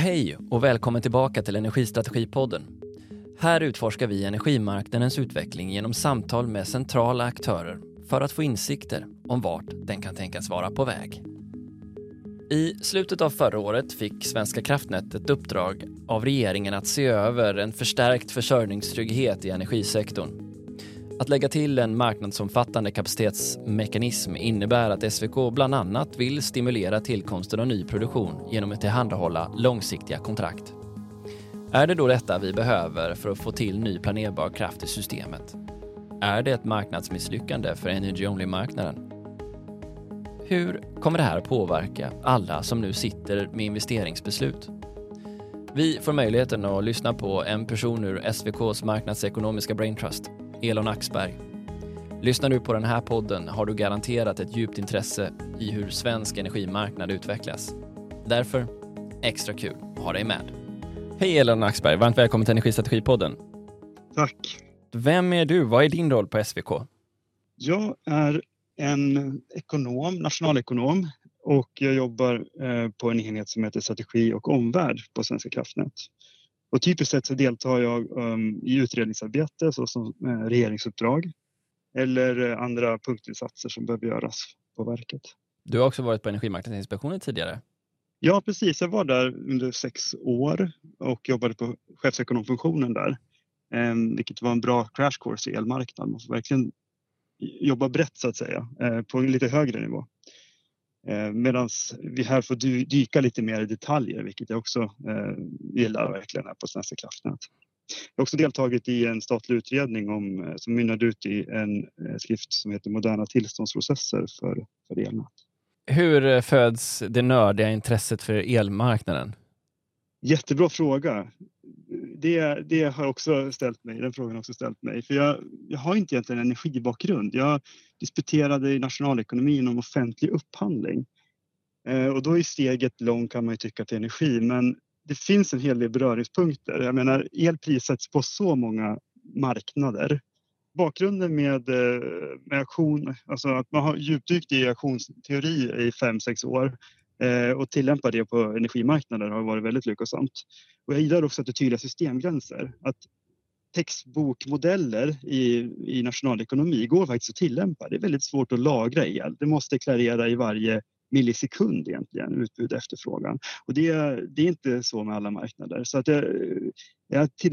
Hej och välkommen tillbaka till Energistrategipodden. Här utforskar vi energimarknadens utveckling genom samtal med centrala aktörer för att få insikter om vart den kan tänkas vara på väg. I slutet av förra året fick Svenska kraftnät ett uppdrag av regeringen att se över en förstärkt försörjningstrygghet i energisektorn. Att lägga till en marknadsomfattande kapacitetsmekanism innebär att SVK bland annat vill stimulera tillkomsten av ny produktion genom att tillhandahålla långsiktiga kontrakt. Är det då detta vi behöver för att få till ny planerbar kraft i systemet? Är det ett marknadsmisslyckande för Energy Only-marknaden? Hur kommer det här påverka alla som nu sitter med investeringsbeslut? Vi får möjligheten att lyssna på en person ur SVKs marknadsekonomiska Brain Trust, Elon Axberg. Lyssnar du på den här podden har du garanterat ett djupt intresse i hur svensk energimarknad utvecklas. Därför, extra kul att ha dig med. Hej Elon Axberg, varmt välkommen till Energistrategipodden. Tack. Vem är du? Vad är din roll på SVK? Jag är en ekonom, nationalekonom och jag jobbar eh, på en enhet som heter strategi och omvärld på Svenska kraftnät. Och typiskt sett så deltar jag um, i utredningsarbete såsom eh, regeringsuppdrag eller eh, andra punktinsatser som behöver göras på verket. Du har också varit på Energimarknadsinspektionen tidigare. Ja, precis. Jag var där under sex år och jobbade på chefsekonomfunktionen där, eh, vilket var en bra crash course i elmarknad. Man får verkligen jobba brett så att säga, eh, på en lite högre nivå. Eh, Medan vi här får dyka lite mer i detaljer, vilket jag också eh, gillar verkligen här på Svenska kraftnät. Jag har också deltagit i en statlig utredning om, eh, som mynnade ut i en skrift som heter Moderna tillståndsprocesser för, för elnät. Hur föds det nördiga intresset för elmarknaden? Jättebra fråga. Det, det har också ställt mig, den frågan har också ställt mig. För jag, jag har inte egentligen en energibakgrund. Jag disputerade i nationalekonomi inom offentlig upphandling. Eh, och då är steget långt kan man ju tycka till energi, men det finns en hel del beröringspunkter. Jag menar, el prissätts på så många marknader. Bakgrunden med, eh, med auktion, alltså att man har djupdykt i auktionsteori i fem sex år Eh, och tillämpa det på energimarknader har varit väldigt lyckosamt. Och jag gillar också att det är tydliga systemgränser. Att textbokmodeller i, i nationalekonomi går faktiskt att tillämpa. Det är väldigt svårt att lagra el. Det måste klarera i varje millisekund egentligen, utbud och efterfrågan. Och det, det är inte så med alla marknader. Så att det,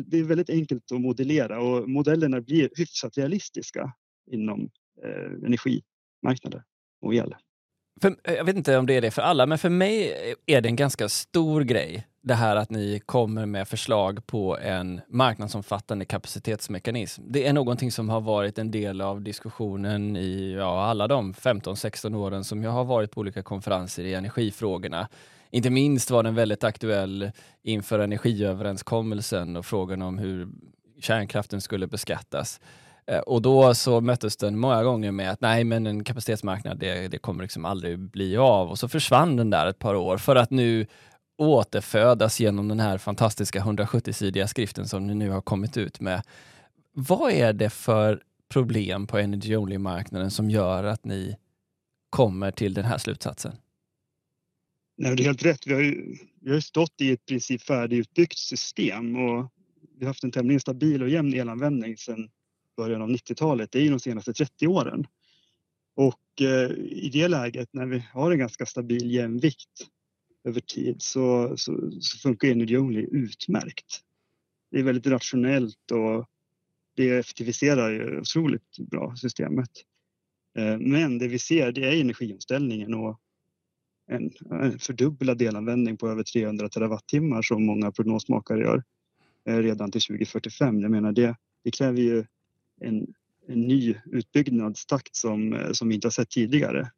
det är väldigt enkelt att modellera och modellerna blir hyfsat realistiska inom eh, energimarknader och el. För, eh, jag vet inte om det är det för alla, men för mig eh, är det en ganska stor grej det här att ni kommer med förslag på en marknadsomfattande kapacitetsmekanism. Det är någonting som har varit en del av diskussionen i ja, alla de 15-16 åren som jag har varit på olika konferenser i energifrågorna. Inte minst var den väldigt aktuell inför energiöverenskommelsen och frågan om hur kärnkraften skulle beskattas. Eh, och då så möttes den många gånger med att nej, men en kapacitetsmarknad, det, det kommer liksom aldrig bli av. Och så försvann den där ett par år för att nu återfödas genom den här fantastiska 170-sidiga skriften som ni nu har kommit ut med. Vad är det för problem på Energy Only-marknaden som gör att ni kommer till den här slutsatsen? Nej, det är helt rätt. Vi har ju, vi har stått i ett princip färdigutbyggt system och vi har haft en tämligen stabil och jämn elanvändning sedan början av 90-talet, det är ju de senaste 30 åren. Och eh, i det läget när vi har en ganska stabil jämvikt över tid så, så, så funkar Energy Only utmärkt. Det är väldigt rationellt och det effektiviserar ju otroligt bra systemet. Eh, men det vi ser det är energiomställningen och en, en fördubblad delanvändning på över 300 terawattimmar som många prognosmakare gör eh, redan till 2045. Jag menar det, det kräver ju en, en ny utbyggnadstakt som, eh, som vi inte har sett tidigare.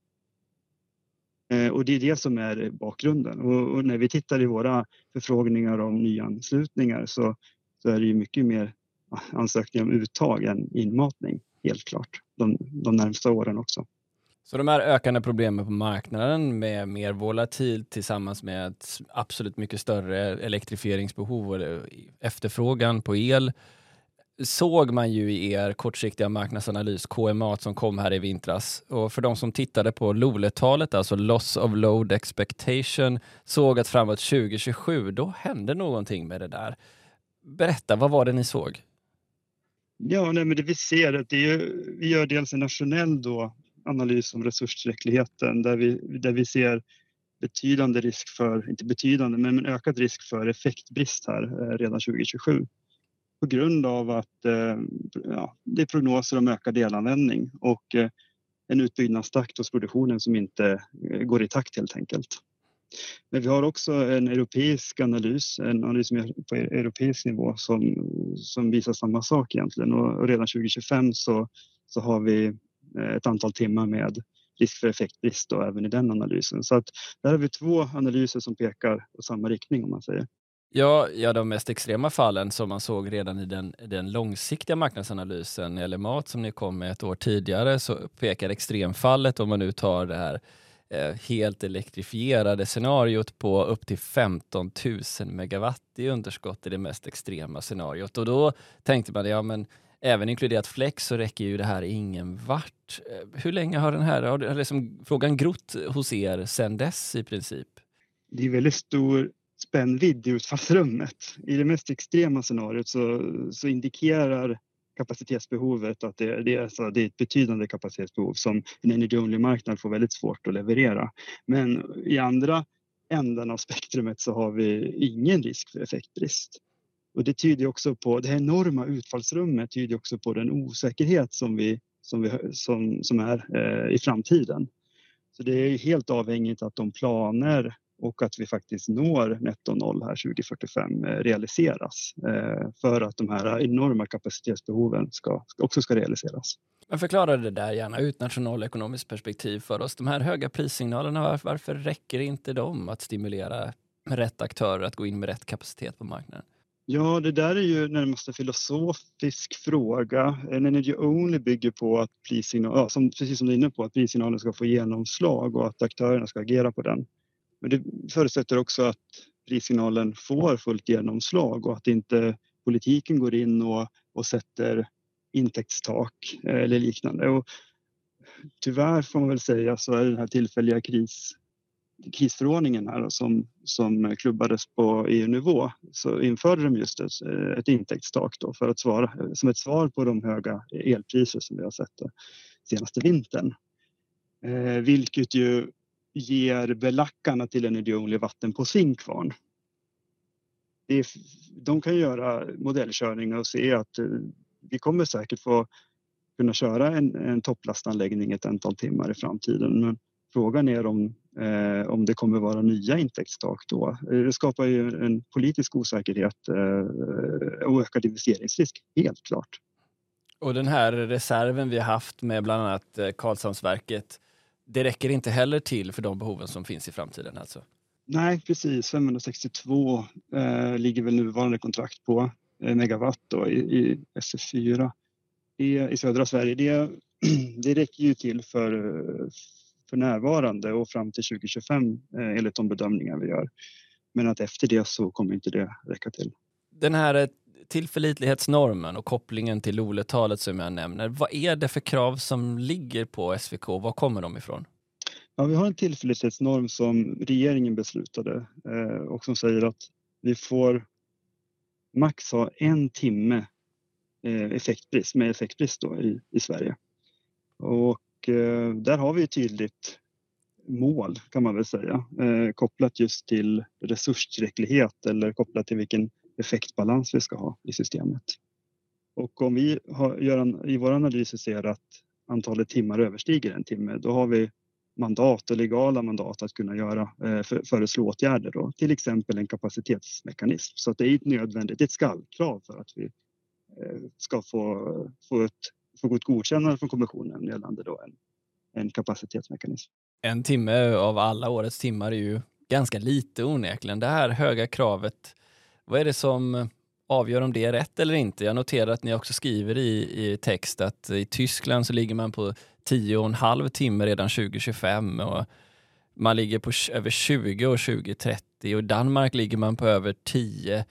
Eh, och det är det som är bakgrunden. Och, och, när vi tittar i våra förfrågningar om nyanslutningar så, så är det ju mycket mer ansökningar om uttag än inmatning, helt klart, de, de närmsta åren också. Så de här ökande problemen på marknaden med mer volatilt tillsammans med ett absolut mycket större elektrifieringsbehov och efterfrågan på el såg man ju i er kortsiktiga marknadsanalys, KMA, som kom här i vintras. Och för de som tittade på LOLE-talet, alltså Loss of Load Expectation, såg att framåt 2027, då hände någonting med det där. Berätta, vad var det ni såg? Ja, nej, men det vi ser att det är, vi gör dels en nationell då, analys om resurstillräckligheten där vi, där vi ser betydande risk för, inte betydande, men en ökad risk för effektbrist här eh, redan 2027 på grund av att eh, ja, det är prognoser om ökad elanvändning och eh, en utbyggnadstakt hos produktionen som inte eh, går i takt helt enkelt. Men vi har också en europeisk analys, en analys på europeisk nivå som, som visar samma sak egentligen och redan 2025 så, så har vi eh, ett antal timmar med risk för effektbrist då, även i den analysen. Så att där har vi två analyser som pekar på samma riktning om man säger. Ja, ja, de mest extrema fallen som man såg redan i den, den långsiktiga marknadsanalysen eller mat som ni kom med ett år tidigare så pekar extremfallet om man nu tar det här eh, helt elektrifierade scenariot på upp till 15 000 megawatt i underskott i det mest extrema scenariot. Och då tänkte man, ja men även inkluderat flex så räcker ju det här ingen vart. Eh, hur länge har den här, har liksom frågan grott hos er sedan dess i princip? Det är väldigt stor spännvidd i utfallsrummet. I det mest extrema scenariot så, så indikerar kapacitetsbehovet att det, det, är, alltså, det är ett betydande kapacitetsbehov som en energy only-marknad får väldigt svårt att leverera. Men i andra änden av spektrumet så har vi ingen risk för effektbrist. Och det tyder också på, det här enorma utfallsrummet tyder också på den osäkerhet som, vi, som, vi, som, som är eh, i framtiden. Så det är helt avhängigt att de planer och att vi faktiskt når netto noll här 2045 eh, realiseras eh, för att de här enorma kapacitetsbehoven ska, också ska realiseras. Men förklara det där gärna ur ett nationalekonomiskt perspektiv för oss. De här höga prissignalerna, varför räcker inte de att stimulera rätt aktörer att gå in med rätt kapacitet på marknaden? Ja, det där är ju närmast en filosofisk fråga. En energy only bygger på att prissignal, ja, som, precis som du är inne på, att prissignalen ska få genomslag och att aktörerna ska agera på den. Men det förutsätter också att prissignalen får fullt genomslag och att inte politiken går in och, och sätter intäktstak eh, eller liknande. Och tyvärr får man väl säga så är den här tillfälliga kris, krisförordningen här som, som klubbades på EU-nivå så införde de just ett, ett intäktstak då för att svara, som ett svar på de höga elpriser som vi har sett senaste vintern. Eh, vilket ju ger belackarna till Energy Only vatten på sin kvarn. Är, de kan göra modellkörningar och se att eh, vi kommer säkert få kunna köra en, en topplastanläggning ett antal timmar i framtiden. Men frågan är om, eh, om det kommer vara nya intäktstak då. Eh, det skapar ju en politisk osäkerhet eh, och ökad investeringsrisk, helt klart. Och den här reserven vi har haft med bland annat eh, Karlshamnsverket det räcker inte heller till för de behoven som finns i framtiden alltså? Nej, precis. 562 eh, ligger väl nuvarande kontrakt på eh, megawatt då, i, i SF4 i, i södra Sverige. Det, det räcker ju till för, för närvarande och fram till 2025 eh, enligt de bedömningar vi gör. Men att efter det så kommer inte det räcka till. Den här eh, tillförlitlighetsnormen och kopplingen till LOLE-talet som jag nämner. Vad är det för krav som ligger på SVK? Var kommer de ifrån? Ja, vi har en tillförlitlighetsnorm som regeringen beslutade eh, och som säger att vi får max ha en timme eh, effektbrist, med effektbrist då i, i Sverige. Och eh, där har vi ett tydligt mål kan man väl säga eh, kopplat just till resurstillräcklighet eller kopplat till vilken effektbalans vi ska ha i systemet. Och om vi har, gör en, i vår analys ser att antalet timmar överstiger en timme, då har vi mandat och legala mandat att kunna göra, eh, för, föreslå åtgärder. Då. Till exempel en kapacitetsmekanism. Så det är ett nödvändigt, ett skallkrav för att vi eh, ska få, få, ett, få ett godkännande från kommissionen gällande då en, en kapacitetsmekanism. En timme av alla årets timmar är ju ganska lite onekligen. Det här höga kravet vad är det som avgör om det är rätt eller inte? Jag noterar att ni också skriver i, i text att i Tyskland så ligger man på 10,5 timme redan 2025 och man ligger på över 20 år 2030 och i Danmark ligger man på över 10.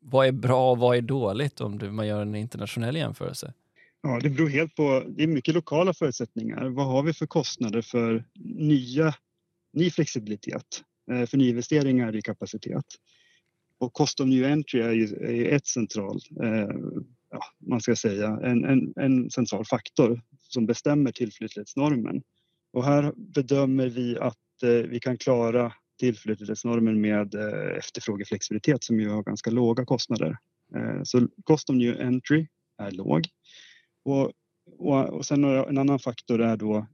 Vad är bra och vad är dåligt om man gör en internationell jämförelse? Ja, det beror helt på. Det är mycket lokala förutsättningar. Vad har vi för kostnader för nya, ny flexibilitet, eh, för nyinvesteringar i kapacitet? Och cost of new entry är ju, är ett central, eh, ja, man ska säga, en, en, en central faktor som bestämmer tillförlitlighetsnormen. Och här bedömer vi att eh, vi kan klara tillförlitlighetsnormen med eh, efterfrågeflexibilitet som ju har ganska låga kostnader. Eh, så cost of new entry är låg. Och, och, och sen en annan faktor är då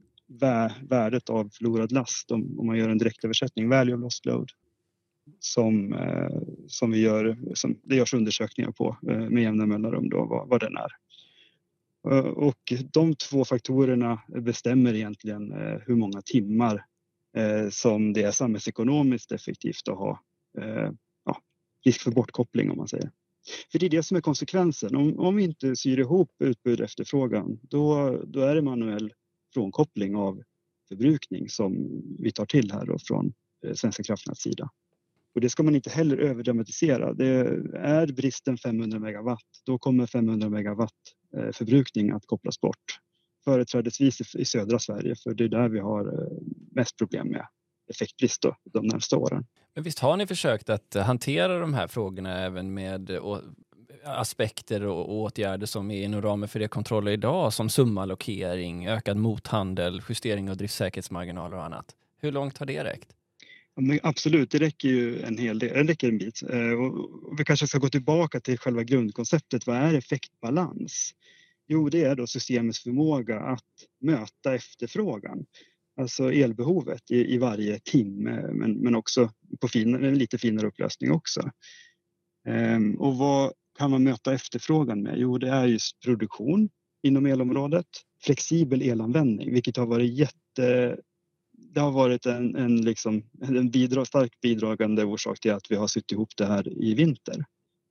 värdet av förlorad last om, om man gör en direktöversättning, value of lost load som, eh, som vi gör, som det görs undersökningar på eh, med jämna mellanrum då, vad, vad den är. Eh, och de två faktorerna bestämmer egentligen hur många timmar som det är samhällsekonomiskt effektivt att ha ja, risk för bortkoppling om man säger. För det är det som är konsekvensen. Om, om vi inte syr ihop utbud och efterfrågan då, då är det manuell frånkoppling av förbrukning som vi tar till här då från Svenska kraftnäts sida. Och det ska man inte heller överdramatisera. Det är bristen 500 megawatt, då kommer 500 megawatt eh, förbrukning att kopplas bort. Företrädesvis i södra Sverige, för det är där vi har eh, mest problem med effektbrist då, de närmsta åren. Men visst har ni försökt att hantera de här frågorna även med eh, aspekter och åtgärder som är inom ramen för det kontroller idag som summallokering, ökad mothandel, justering av driftsäkerhetsmarginaler och annat. Hur långt har det räckt? Men absolut, det räcker ju en hel del, det räcker en bit. Eh, och vi kanske ska gå tillbaka till själva grundkonceptet. Vad är effektbalans? Jo, det är då systemets förmåga att möta efterfrågan, alltså elbehovet i, i varje timme, men, men också på fin, en lite finare upplösning också. Ehm, och vad kan man möta efterfrågan med? Jo, det är just produktion inom elområdet, flexibel elanvändning, vilket har varit jätte det har varit en, en, liksom, en bidrag, starkt bidragande orsak till att vi har sytt ihop det här i vinter.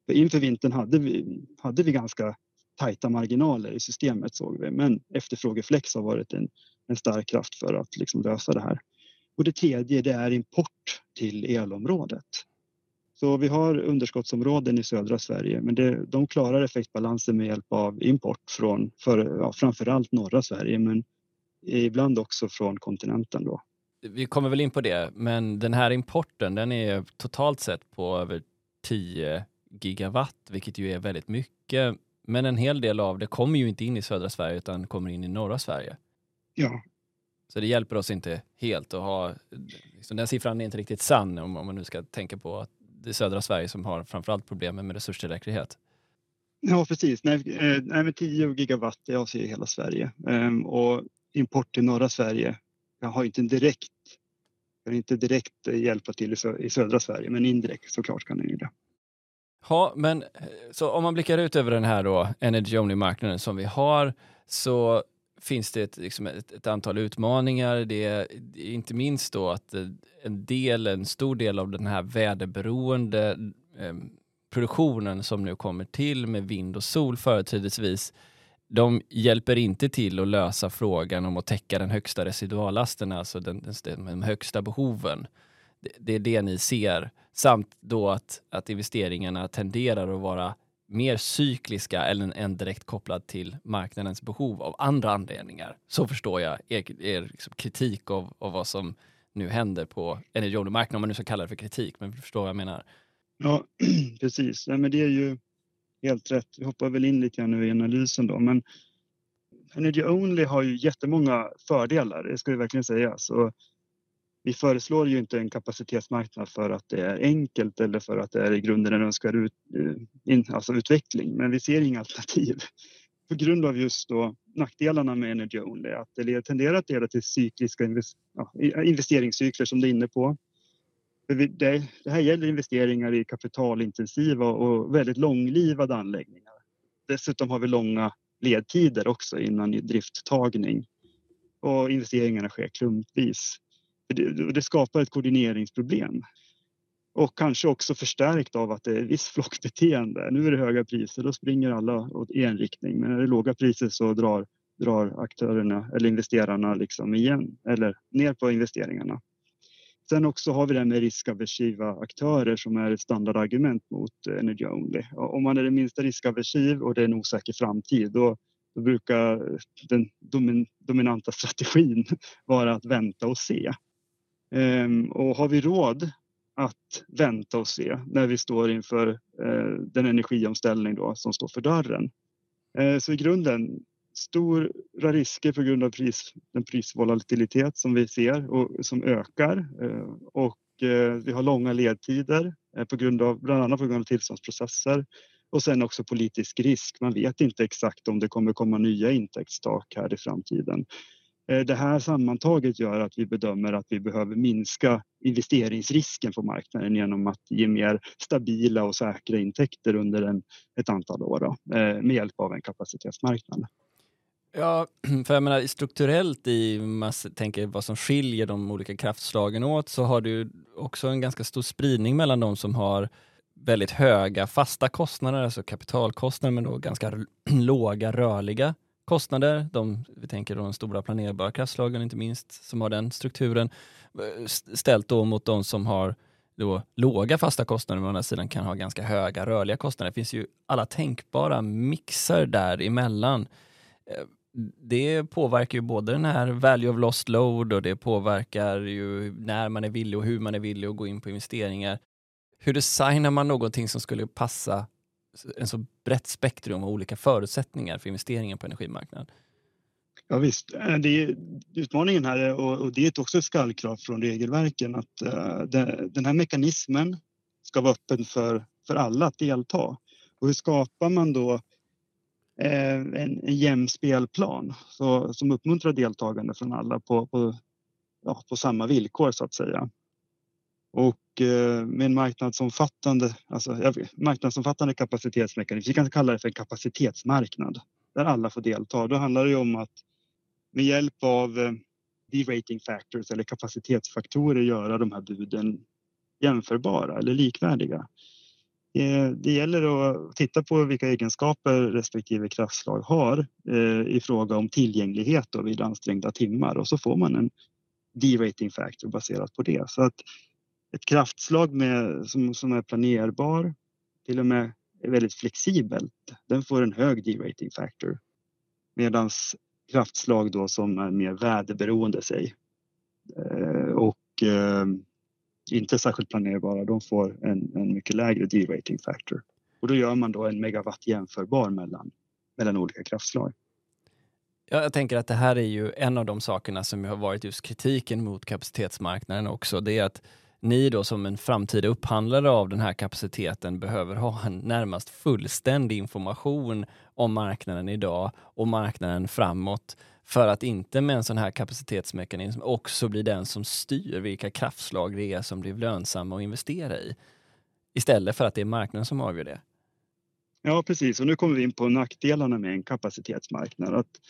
För inför vintern hade vi, hade vi ganska tajta marginaler i systemet såg vi, men efterfrågeflex har varit en, en stark kraft för att liksom lösa det här. Och det tredje det är import till elområdet. Så vi har underskottsområden i södra Sverige men det, de klarar effektbalansen med hjälp av import från för, ja, framförallt norra Sverige men ibland också från kontinenten. Då vi kommer väl in på det, men den här importen den är totalt sett på över 10 gigawatt, vilket ju är väldigt mycket. Men en hel del av det kommer ju inte in i södra Sverige utan kommer in i norra Sverige. Ja. Så det hjälper oss inte helt att ha, liksom den siffran är inte riktigt sann om, om man nu ska tänka på att det är södra Sverige som har framförallt problemen med resurstillräcklighet. Ja precis, nej, eh, nej, 10 gigawatt det avser hela Sverige ehm, och import till norra Sverige har inte direkt, kan inte direkt eh, hjälpa till i södra Sverige, men indirekt såklart kan den ju det. Ja, men eh, så om man blickar ut över den här då, Energy Only-marknaden som vi har, så finns det ett, liksom ett, ett antal utmaningar. Det är, det är, inte minst då att eh, en del, en stor del av den här väderberoende eh, produktionen som nu kommer till med vind och sol företrädesvis de hjälper inte till att lösa frågan om att täcka den högsta residuallasten, alltså den, den, de högsta behoven. Det, det, är det ni ser. Samt då att, att investeringarna tenderar att vara mer cykliska än, än direkt kopplad till marknadens behov av andra anledningar. Så förstår jag er, er liksom kritik av, av vad som nu händer på energimarknaden, om man nu ska kalla det för kritik, men förstår vad jag menar. Ja, precis. Ja, men det är ju helt rätt. Vi hoppar väl in lite grann nu i analysen då, men Energy Only har ju jättemånga fördelar, det ska vi verkligen säga. Så vi föreslår ju inte en kapacitetsmarknad för att det är enkelt eller för att det är i grunden en önskvärd ut, eh, alltså utveckling, men vi ser inga alternativ på grund av just då nackdelarna med Energy Only, att det tenderar att leda till cykliska investeringscykler som du är inne på. Det, det här gäller investeringar i kapitalintensiva och väldigt långlivade anläggningar. Dessutom har vi långa ledtider också innan drifttagning och investeringarna sker klumpvis. Det, det skapar ett koordineringsproblem och kanske också förstärkt av att det är viss flockbeteende. Nu är det höga priser, då springer alla åt en riktning, men är det låga priser så drar, drar aktörerna eller investerarna liksom igen eller ner på investeringarna. Sen också har vi det här med riskaversiva aktörer som är ett standardargument mot eh, Energy Only. Om man är det minsta riskaversiv och det är en osäker framtid då, då brukar eh, den domin, dominanta strategin vara att vänta och se. Ehm, och har vi råd att vänta och se när vi står inför eh, den energiomställning då som står för dörren. Eh, så i grunden stora risker på grund av pris, den prisvolatilitet som vi ser och som ökar eh, och eh, vi har långa ledtider eh, på grund av bland annat på grund av tillståndsprocesser och sen också politisk risk. Man vet inte exakt om det kommer komma nya intäktstak här i framtiden. Det här sammantaget gör att vi bedömer att vi behöver minska investeringsrisken på marknaden genom att ge mer stabila och säkra intäkter under en, ett antal år då, med hjälp av en kapacitetsmarknad. Ja, för jag menar strukturellt i, man tänker vad som skiljer de olika kraftslagen åt, så har du också en ganska stor spridning mellan de som har väldigt höga fasta kostnader, alltså kapitalkostnader, men då ganska låga rörliga kostnader. De, vi tänker de stora planerbara kraftslagen inte minst, som har den strukturen. Eh, ställt då mot de som har då låga fasta kostnader, men å andra sidan kan ha ganska höga rörliga kostnader. Det finns ju alla tänkbara mixar däremellan. Eh, det påverkar ju både den här value of lost load och det påverkar ju när man är villig och hur man är villig att gå in på investeringar. Hur designar man någonting som skulle passa en så brett spektrum av olika förutsättningar för investeringar på energimarknaden. Ja, visst, eh, det är, utmaningen här och det är också ett skallkrav från regelverken att eh, den här mekanismen ska vara öppen för, för alla att delta. Och hur skapar man då Eh, en, en jämn spelplan så, som uppmuntrar deltagande från alla på, på, ja, på samma villkor så att säga. Och eh, med en marknadsomfattande, alltså, marknadsomfattande kapacitetsmekanism, vi kan kalla det för en kapacitetsmarknad där alla får delta. Då handlar det om att med hjälp av eh, de-rating factors eller kapacitetsfaktorer göra de här buden jämförbara eller likvärdiga. Eh, det gäller att titta på vilka egenskaper respektive kraftslag har eh, i fråga om tillgänglighet vid ansträngda timmar och så får man en D-rating factor baserat på det. Så att ett kraftslag med, som, som är planerbar, till och med är väldigt flexibelt, den får en hög D-rating factor. Medan kraftslag då som är mer väderberoende sig eh, och inte särskilt planerbara, de får en, en mycket lägre derating factor. Och då gör man då en megawatt jämförbar mellan, mellan olika kraftslag. Ja, jag tänker att det här är ju en av de sakerna som har varit just kritiken mot kapacitetsmarknaden också. Det är att ni då som en framtida upphandlare av den här kapaciteten behöver ha en närmast fullständig information om marknaden idag och marknaden framåt för att inte med en sån här kapacitetsmekanism också bli den som styr vilka kraftslag det är som blir lönsamma att investera i. Istället för att det är marknaden som avgör det. Ja precis och nu kommer vi in på nackdelarna med en kapacitetsmarknad. Att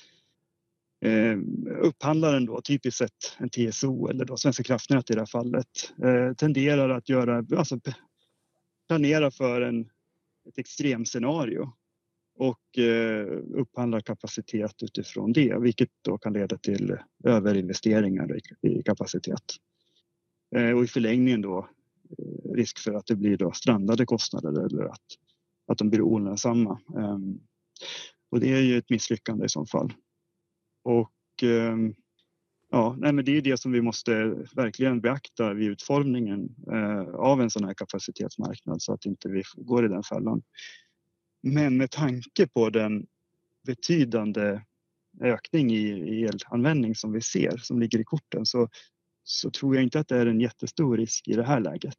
eh, upphandlaren då, typiskt sett en TSO eller då Svenska kraftnät i det här fallet, eh, tenderar att göra, alltså planera för en, ett extremscenario och eh, upphandlar kapacitet utifrån det, vilket då kan leda till överinvesteringar i, i kapacitet. Eh, och i förlängningen då eh, risk för att det blir då strandade kostnader eller att, att de blir olönsamma. Ehm, och det är ju ett misslyckande i så fall. Och ehm, ja, nej, men det är det som vi måste verkligen beakta vid utformningen eh, av en sån här kapacitetsmarknad så att inte vi går i den fällan. Men med tanke på den betydande ökning i elanvändning som vi ser som ligger i korten så, så tror jag inte att det är en jättestor risk i det här läget.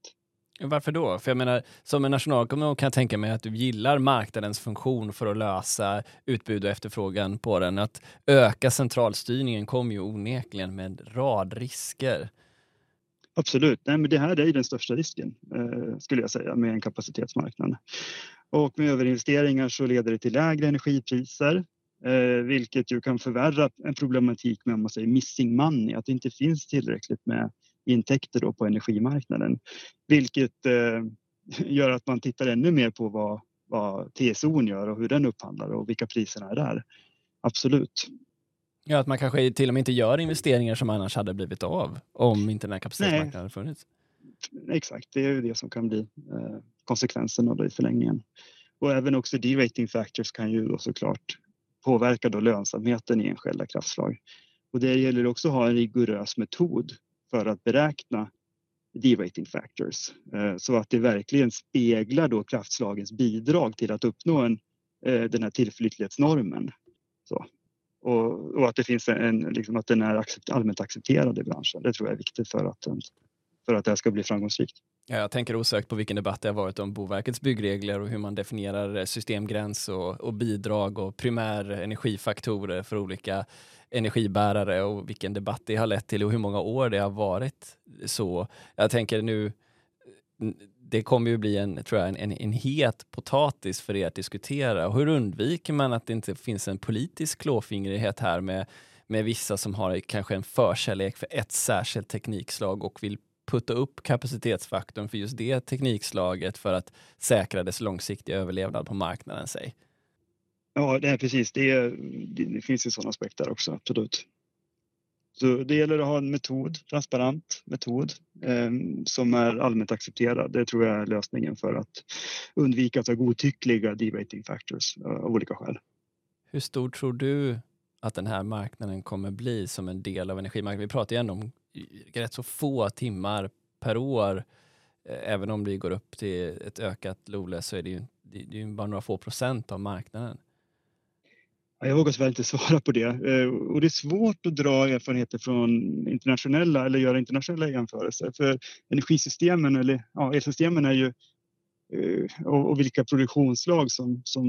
Varför då? För jag menar, som en nationalekonom kan jag tänka mig att du gillar marknadens funktion för att lösa utbud och efterfrågan på den. Att öka centralstyrningen kommer ju onekligen med en rad risker. Absolut, Nej, men det här är den största risken eh, skulle jag säga med en kapacitetsmarknad. Och med överinvesteringar så leder det till lägre energipriser eh, vilket ju kan förvärra en problematik med om man säger missing money, att det inte finns tillräckligt med intäkter då på energimarknaden. Vilket eh, gör att man tittar ännu mer på vad, vad TSO gör och hur den upphandlar och vilka priserna är där. Absolut. Ja, att man kanske till och med inte gör investeringar som annars hade blivit av om inte den här kapacitetsmarknaden hade funnits. Exakt, det är ju det som kan bli eh, konsekvensen av det i förlängningen. Och även också derating factors kan ju då såklart påverka då lönsamheten i enskilda kraftslag. Och det gäller också att ha en rigorös metod för att beräkna derating factors eh, så att det verkligen speglar då kraftslagens bidrag till att uppnå en, eh, den här tillförlitlighetsnormen. Så. Och, och, att det finns en, liksom att den är accept, allmänt accepterad i branschen. Det tror jag är viktigt för att, för att det här ska bli framgångsrikt. Ja, jag tänker osökt på vilken debatt det har varit om Boverkets byggregler och hur man definierar systemgräns och, och bidrag och primär energifaktorer för olika energibärare och vilken debatt det har lett till och hur många år det har varit så. Jag tänker nu, det kommer ju bli en, tror jag, en, en, en het potatis för er att diskutera. Och hur undviker man att det inte finns en politisk klåfingrighet här med, med vissa som har kanske en förkärlek för ett särskilt teknikslag och vill putta upp kapacitetsfaktorn för just det teknikslaget för att säkra dess långsiktiga överlevnad på marknaden. Säg. Ja, det är precis. Det, är, det finns ju sådana aspekter också, absolut. Så det gäller att ha en metod, transparent metod eh, som är allmänt accepterad. Det tror jag är lösningen för att undvika att ha godtyckliga derating factors eh, av olika skäl. Hur stor tror du att den här marknaden kommer bli som en del av energimarknaden? Vi pratar ju ändå om rätt så få timmar per år. Eh, även om det går upp till ett ökat LOLE så är det ju, det är bara några få procent av marknaden. Jag vågar tyvärr inte svara på det. Eh, och det är svårt att dra erfarenheter från internationella eller göra internationella jämförelser. För energisystemen eller ja, elsystemen är ju Eh, och, vilka produktionsslag som, som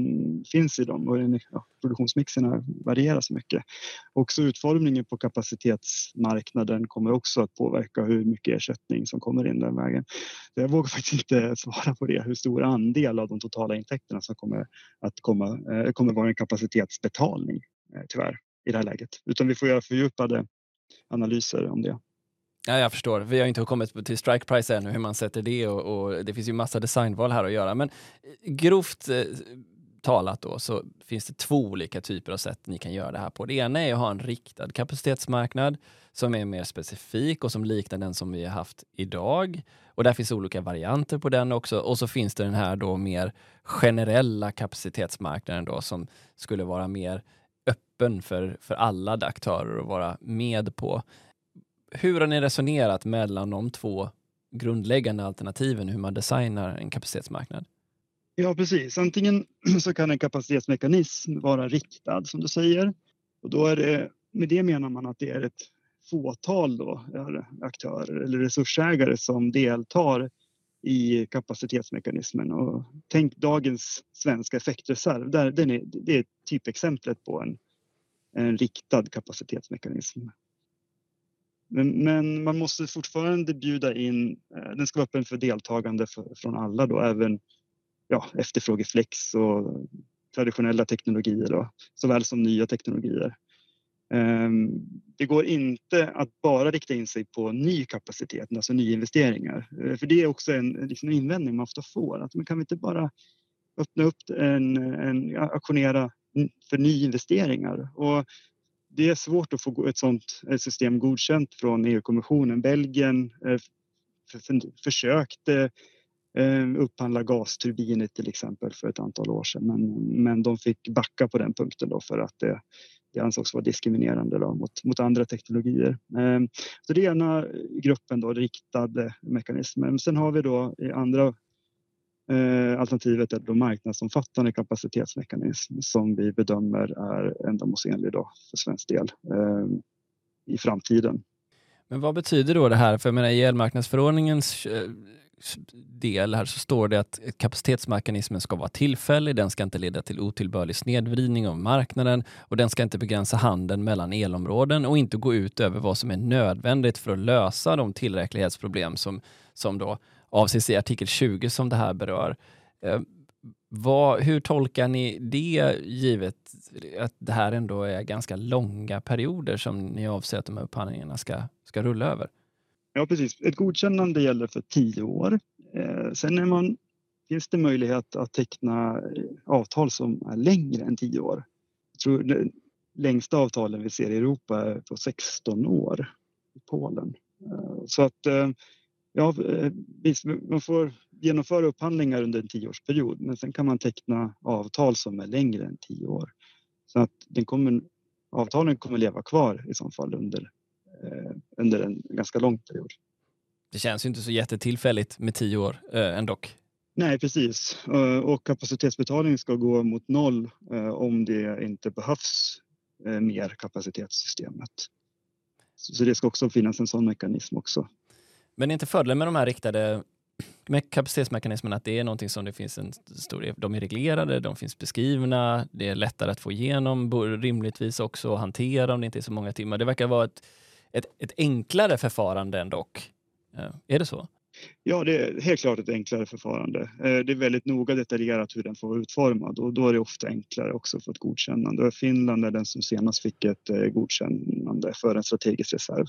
finns i dem och ja, produktionsmixerna varierar så mycket. Också utformningen på kapacitetsmarknaden kommer också att påverka hur mycket ersättning som kommer in den vägen. Jag vågar faktiskt inte svara på det, hur stor andel av de totala intäkterna som kommer att komma, eh, kommer vara en kapacitetsbetalning eh, tyvärr i det här läget. Utan vi får göra fördjupade analyser om det. Ja, jag förstår. Vi har inte kommit till strike price ännu, hur man sätter det och, och det finns ju massa designval här att göra. Men eh, grovt eh, talat då så finns det två olika typer av sätt ni kan göra det här på. Det ena är att ha en riktad kapacitetsmarknad som är mer specifik och som liknar den som vi har haft idag. Och där finns olika varianter på den också. Och så finns det den här då mer generella kapacitetsmarknaden då som skulle vara mer öppen för, för alla aktörer att vara med på hur har ni resonerat mellan de två grundläggande alternativen hur man designar en kapacitetsmarknad? Ja, precis. Antingen så kan en kapacitetsmekanism vara riktad som du säger. Och då är det, med det menar man att det är ett fåtal då, eh, aktörer eller resursägare som deltar i kapacitetsmekanismen. Och tänk dagens svenska effektreserv, där, den är, det är typexemplet på en, en riktad kapacitetsmekanism. Men, men, man måste fortfarande bjuda in, eh, den ska vara öppen för deltagande för, från alla då, även ja, efterfrågeflex och traditionella teknologier då, såväl som nya teknologier. Ehm, det går inte att bara rikta in sig på ny kapacitet, alltså nyinvesteringar. Eh, för det är också en liksom invändning man ofta får, att man kan vi inte bara öppna upp en, en auktionera för nyinvesteringar? Och det är svårt att få ett sådant system godkänt från EU-kommissionen. Belgien eh, försökte eh, upphandla gasturbiner till exempel för ett antal år sedan men, men de fick backa på den punkten då för att det, det ansågs vara diskriminerande då mot, mot andra teknologier. Eh, så det är ena gruppen då, riktade mekanismer. Sen har vi då i andra Eh, alternativet är då marknadsomfattande kapacitetsmekanism som vi bedömer är ändamålsenlig då för svensk del eh, i framtiden. Men vad betyder då det här? För jag menar, i elmarknadsförordningens eh, del här så står det att kapacitetsmekanismen ska vara tillfällig, den ska inte leda till otillbörlig snedvridning av marknaden och den ska inte begränsa handeln mellan elområden och inte gå ut över vad som är nödvändigt för att lösa de tillräcklighetsproblem som, som då avses i artikel 20 som det här berör. Eh, vad, hur tolkar ni det givet att det här ändå är ganska långa perioder som ni avser att de här upphandlingarna ska, ska rulla över? Ja precis, ett godkännande gäller för tio år. Eh, sen är man, finns det möjlighet att teckna eh, avtal som är längre än tio år. Jag tror längsta avtalen vi ser i Europa är på 16 år i Polen. Eh, så att eh, ja, eh, man får genomföra upphandlingar under en tioårsperiod men sen kan man teckna avtal som är längre än tio år. Så att den kommer, avtalen kommer leva kvar i så fall under, under en ganska lång period. Det känns ju inte så jättetillfälligt med tio år eh, ändå. Nej, precis. Eh, och kapacitetsbetalning ska gå mot noll eh, om det inte behövs eh, mer kapacitetssystemet. Så det ska också finnas en sån mekanism också. Men är inte fördelen med de här riktade med kapacitetsmekanismerna att det är någonting som det finns en stor... De är reglerade, de finns beskrivna, det är lättare att få igenom, rimligtvis också att hantera om det inte är så många timmar. Det verkar vara ett, ett, ett enklare förfarande än dock. Eh, är det så? Ja, det är helt klart ett enklare förfarande. Eh, det är väldigt noga detaljerat hur den får vara utformad och då är det ofta enklare också för ett godkännande. Finland är den som senast fick ett eh, godkännande för en strategisk reserv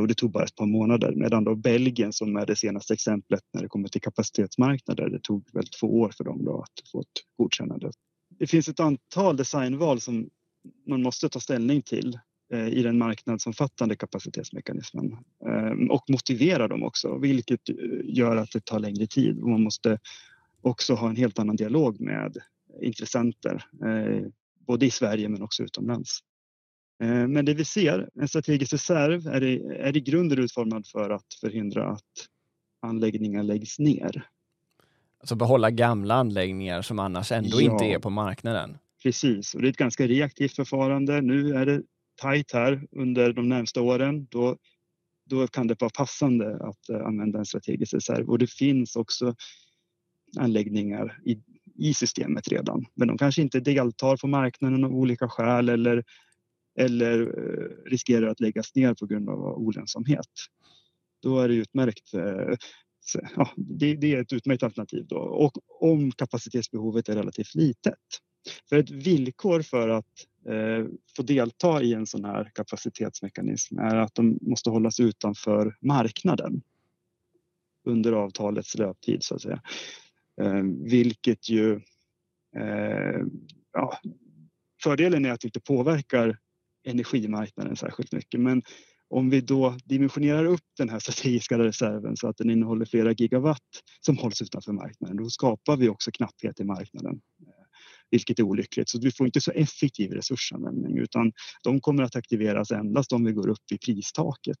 och det tog bara ett par månader medan då Belgien som är det senaste exemplet när det kommer till kapacitetsmarknader, det tog väl två år för dem då att få ett godkännande. Det finns ett antal designval som man måste ta ställning till i den marknadsomfattande kapacitetsmekanismen eh, och motivera dem också, vilket gör att det tar längre tid och man måste också ha en helt annan dialog med intressenter, eh, både i Sverige men också utomlands. Men det vi ser, en strategisk reserv, är i, är i grunden utformad för att förhindra att anläggningar läggs ner. Alltså behålla gamla anläggningar som annars ändå ja, inte är på marknaden? Precis, och det är ett ganska reaktivt förfarande. Nu är det tajt här under de närmsta åren, då, då kan det vara passande att eh, använda en strategisk reserv. Och det finns också anläggningar i, i systemet redan, men de kanske inte deltar på marknaden av olika skäl eller, eller eh, riskerar att läggas ner på grund av olönsamhet. Då är det utmärkt eh, ja, det, det, är ett utmärkt alternativ då. Och om kapacitetsbehovet är relativt litet. För ett villkor för att Eh, få delta i en sån här kapacitetsmekanism är att de måste hållas utanför marknaden under avtalets löptid så att säga. Eh, vilket ju... Eh, ja, fördelen är att det inte påverkar energimarknaden särskilt mycket men om vi då dimensionerar upp den här strategiska reserven så att den innehåller flera gigawatt som hålls utanför marknaden, då skapar vi också knapphet i marknaden vilket är olyckligt. Så vi får inte så effektiv resursanvändning utan de kommer att aktiveras endast om vi går upp i pristaket.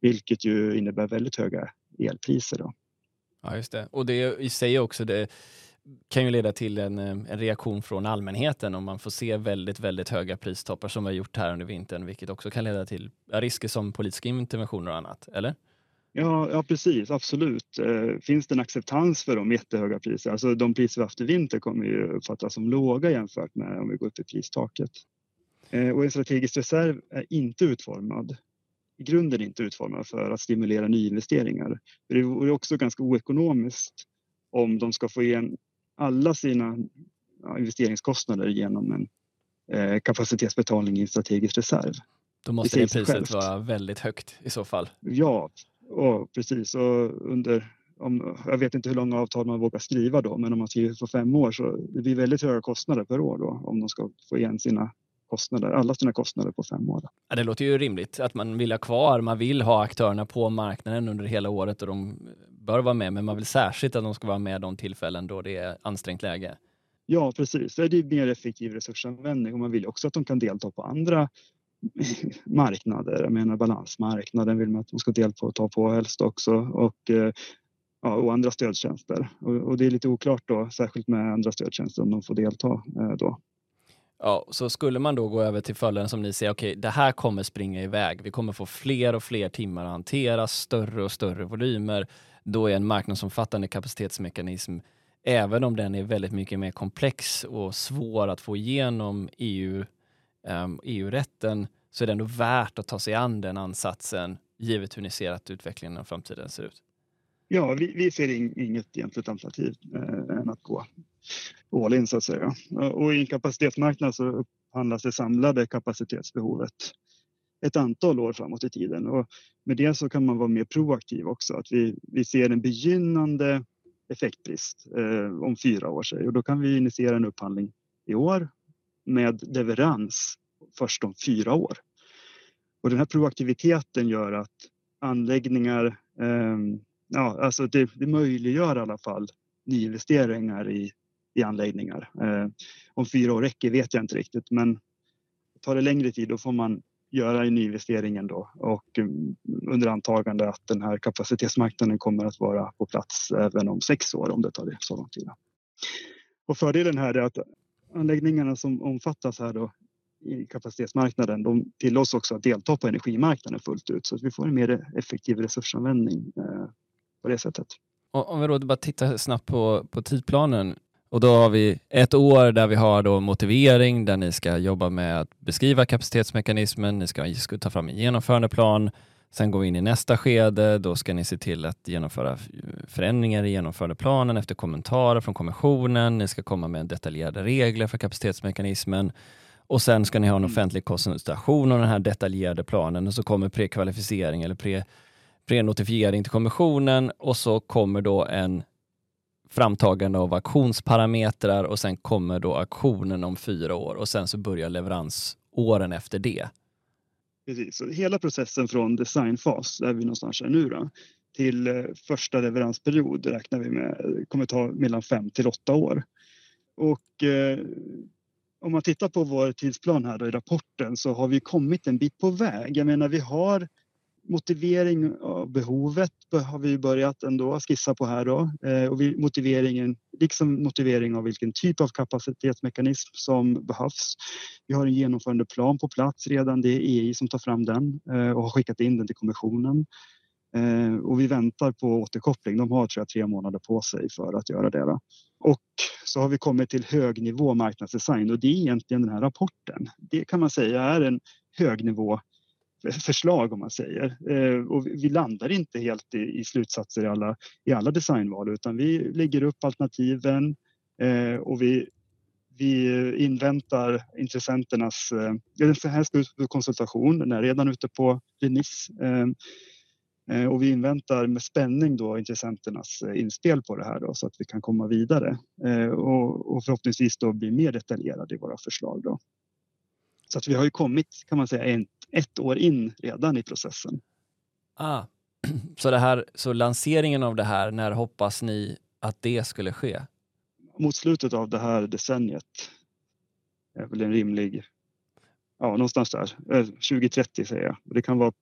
Vilket ju innebär väldigt höga elpriser. Då. Ja, just det. Och det i sig också, det kan ju leda till en, en, reaktion från allmänheten om man får se väldigt, väldigt höga pristoppar som vi har gjort här under vintern, vilket också kan leda till risker som politiska interventioner och annat, eller? Ja, ja precis, absolut. Eh, finns det en acceptans för de jättehöga priser? Alltså de priser vi haft i vinter kommer ju uppfattas som låga jämfört med om vi går upp i pristaket. Eh, och en strategisk reserv är inte utformad, i grunden inte utformad för att stimulera nyinvesteringar. Det vore också ganska oekonomiskt om de ska få igen alla sina investeringskostnader genom en eh, kapacitetsbetalning i en strategisk reserv. Då måste det, det priset vara väldigt högt i så fall. Ja, Ja, precis. Och under, om, jag vet inte hur långa avtal man vågar skriva då, men om man skriver för fem år så det blir väldigt höga kostnader per år då om de ska få igen sina kostnader, alla sina kostnader på fem år. Ja, det låter ju rimligt att man vill ha kvar, man vill ha aktörerna på marknaden under hela året och de bör vara med, men man vill särskilt att de ska vara med de tillfällen då det är ansträngt läge. Ja, precis. Det är mer effektiv resursanvändning och man vill också att de kan delta på andra marknader. Jag menar balansmarknaden vill man att de ska delta och ta på helst också och, eh, ja, och andra stödtjänster. Och, och, det är lite oklart då, särskilt med andra stödtjänster om de får delta eh, då. Ja, så skulle man då gå över till följden som ni säger, okej, okay, det här kommer springa iväg. Vi kommer få fler och fler timmar att hantera, större och större volymer. Då är en marknadsomfattande kapacitetsmekanism, även om den är väldigt mycket mer komplex och svår att få igenom EU Ehm, um, EU-rätten så är det ändå värt att ta sig an den ansatsen givet hur ni ser att utvecklingen och framtiden ser ut? Ja, vi, vi ser in, inget egentligt alternativ eh, än att gå all in så att säga. Och i en kapacitetsmarknad så upphandlas det samlade kapacitetsbehovet ett antal år framåt i tiden och med det så kan man vara mer proaktiv också. Att vi, vi ser en begynnande effektbrist eh, om fyra år och då kan vi initiera en upphandling i år med leverans först om fyra år. Och den här proaktiviteten gör att anläggningar, eh, ja, alltså det, det möjliggör i alla fall nyinvesteringar i, i anläggningar. Eh, om fyra år räcker vet jag inte riktigt, men tar det längre tid då får man göra nyinvesteringen då och mm, under antagande att den här kapacitetsmarknaden kommer att vara på plats även om sex år om det tar det så lång tid. Och fördelen här är att anläggningarna som omfattas här då i kapacitetsmarknaden, de tillåts också att delta på energimarknaden fullt ut så att vi får en mer effektiv resursanvändning eh, på det sättet. Om vi då bara tittar snabbt på, på tidplanen. Och då har vi ett år där vi har då motivering, där ni ska jobba med att beskriva kapacitetsmekanismen, ni ska, ska ta fram en genomförandeplan, sen går vi in i nästa skede, då ska ni se till att genomföra förändringar i genomförandeplanen efter kommentarer från kommissionen, ni ska komma med detaljerade regler för kapacitetsmekanismen. Och sen ska ni ha en mm. offentlig konsultation om den här detaljerade planen. Och så kommer prekvalificering eller pre, prenotifiering till kommissionen. Och så kommer då en framtagande av auktionsparametrar och sen kommer då auktionen om fyra år. Och sen så börjar leveransåren efter det. Precis, så hela processen från designfas, där vi någonstans är nu då, till eh, första leveransperiod räknar vi med kommer ta mellan fem till åtta år. Och eh, om man tittar på vår tidsplan här då i rapporten så har vi kommit en bit på väg. Jag menar vi har motivering av behovet har vi börjat ändå skissa på här då. Eh, och motiveringen, liksom motivering av vilken typ av kapacitetsmekanism som behövs. Vi har en genomförande plan på plats redan. Det är EI som tar fram den eh, och har skickat in den till kommissionen. Eh, och vi väntar på återkoppling. De har tror jag, tre månader på sig för att göra det. Då. Och så har vi kommit till högnivå marknadsdesign och det är egentligen den här rapporten. Det kan man säga är en högnivå förslag om man säger. Eh, och vi landar inte helt i, i slutsatser i alla, i alla designval utan vi lägger upp alternativen eh, och vi, vi inväntar intressenternas... Eh, den här ska ut på konsultation, den är redan ute på remiss. Och vi inväntar med spänning då intressenternas inspel på det här då, så att vi kan komma vidare och, förhoppningsvis då bli mer detaljerade i våra förslag. Då. Så att vi har ju kommit kan man säga en, ett år in redan i processen. Ah. Så, det här, så lanseringen av det här, när hoppas ni att det skulle ske? Mot slutet av det här decenniet är väl en rimlig, ja någonstans där, 2030 eh, säger jag. Det kan vara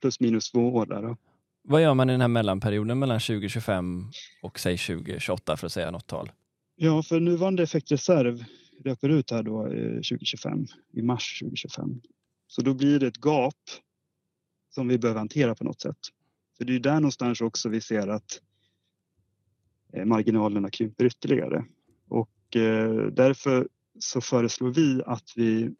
plus minus två år där. Vad gör man i den här mellanperioden mellan 2025 och säg 2028 för att säga något tal? Ja, för nuvarande effektreserv löper ut här då 2025, eh, i mars 2025. Så då blir det ett gap som vi behöver hantera på något sätt. För det är där någonstans också vi ser att eh, marginalerna krymper ytterligare. Och eh, därför så föreslår vi att vi,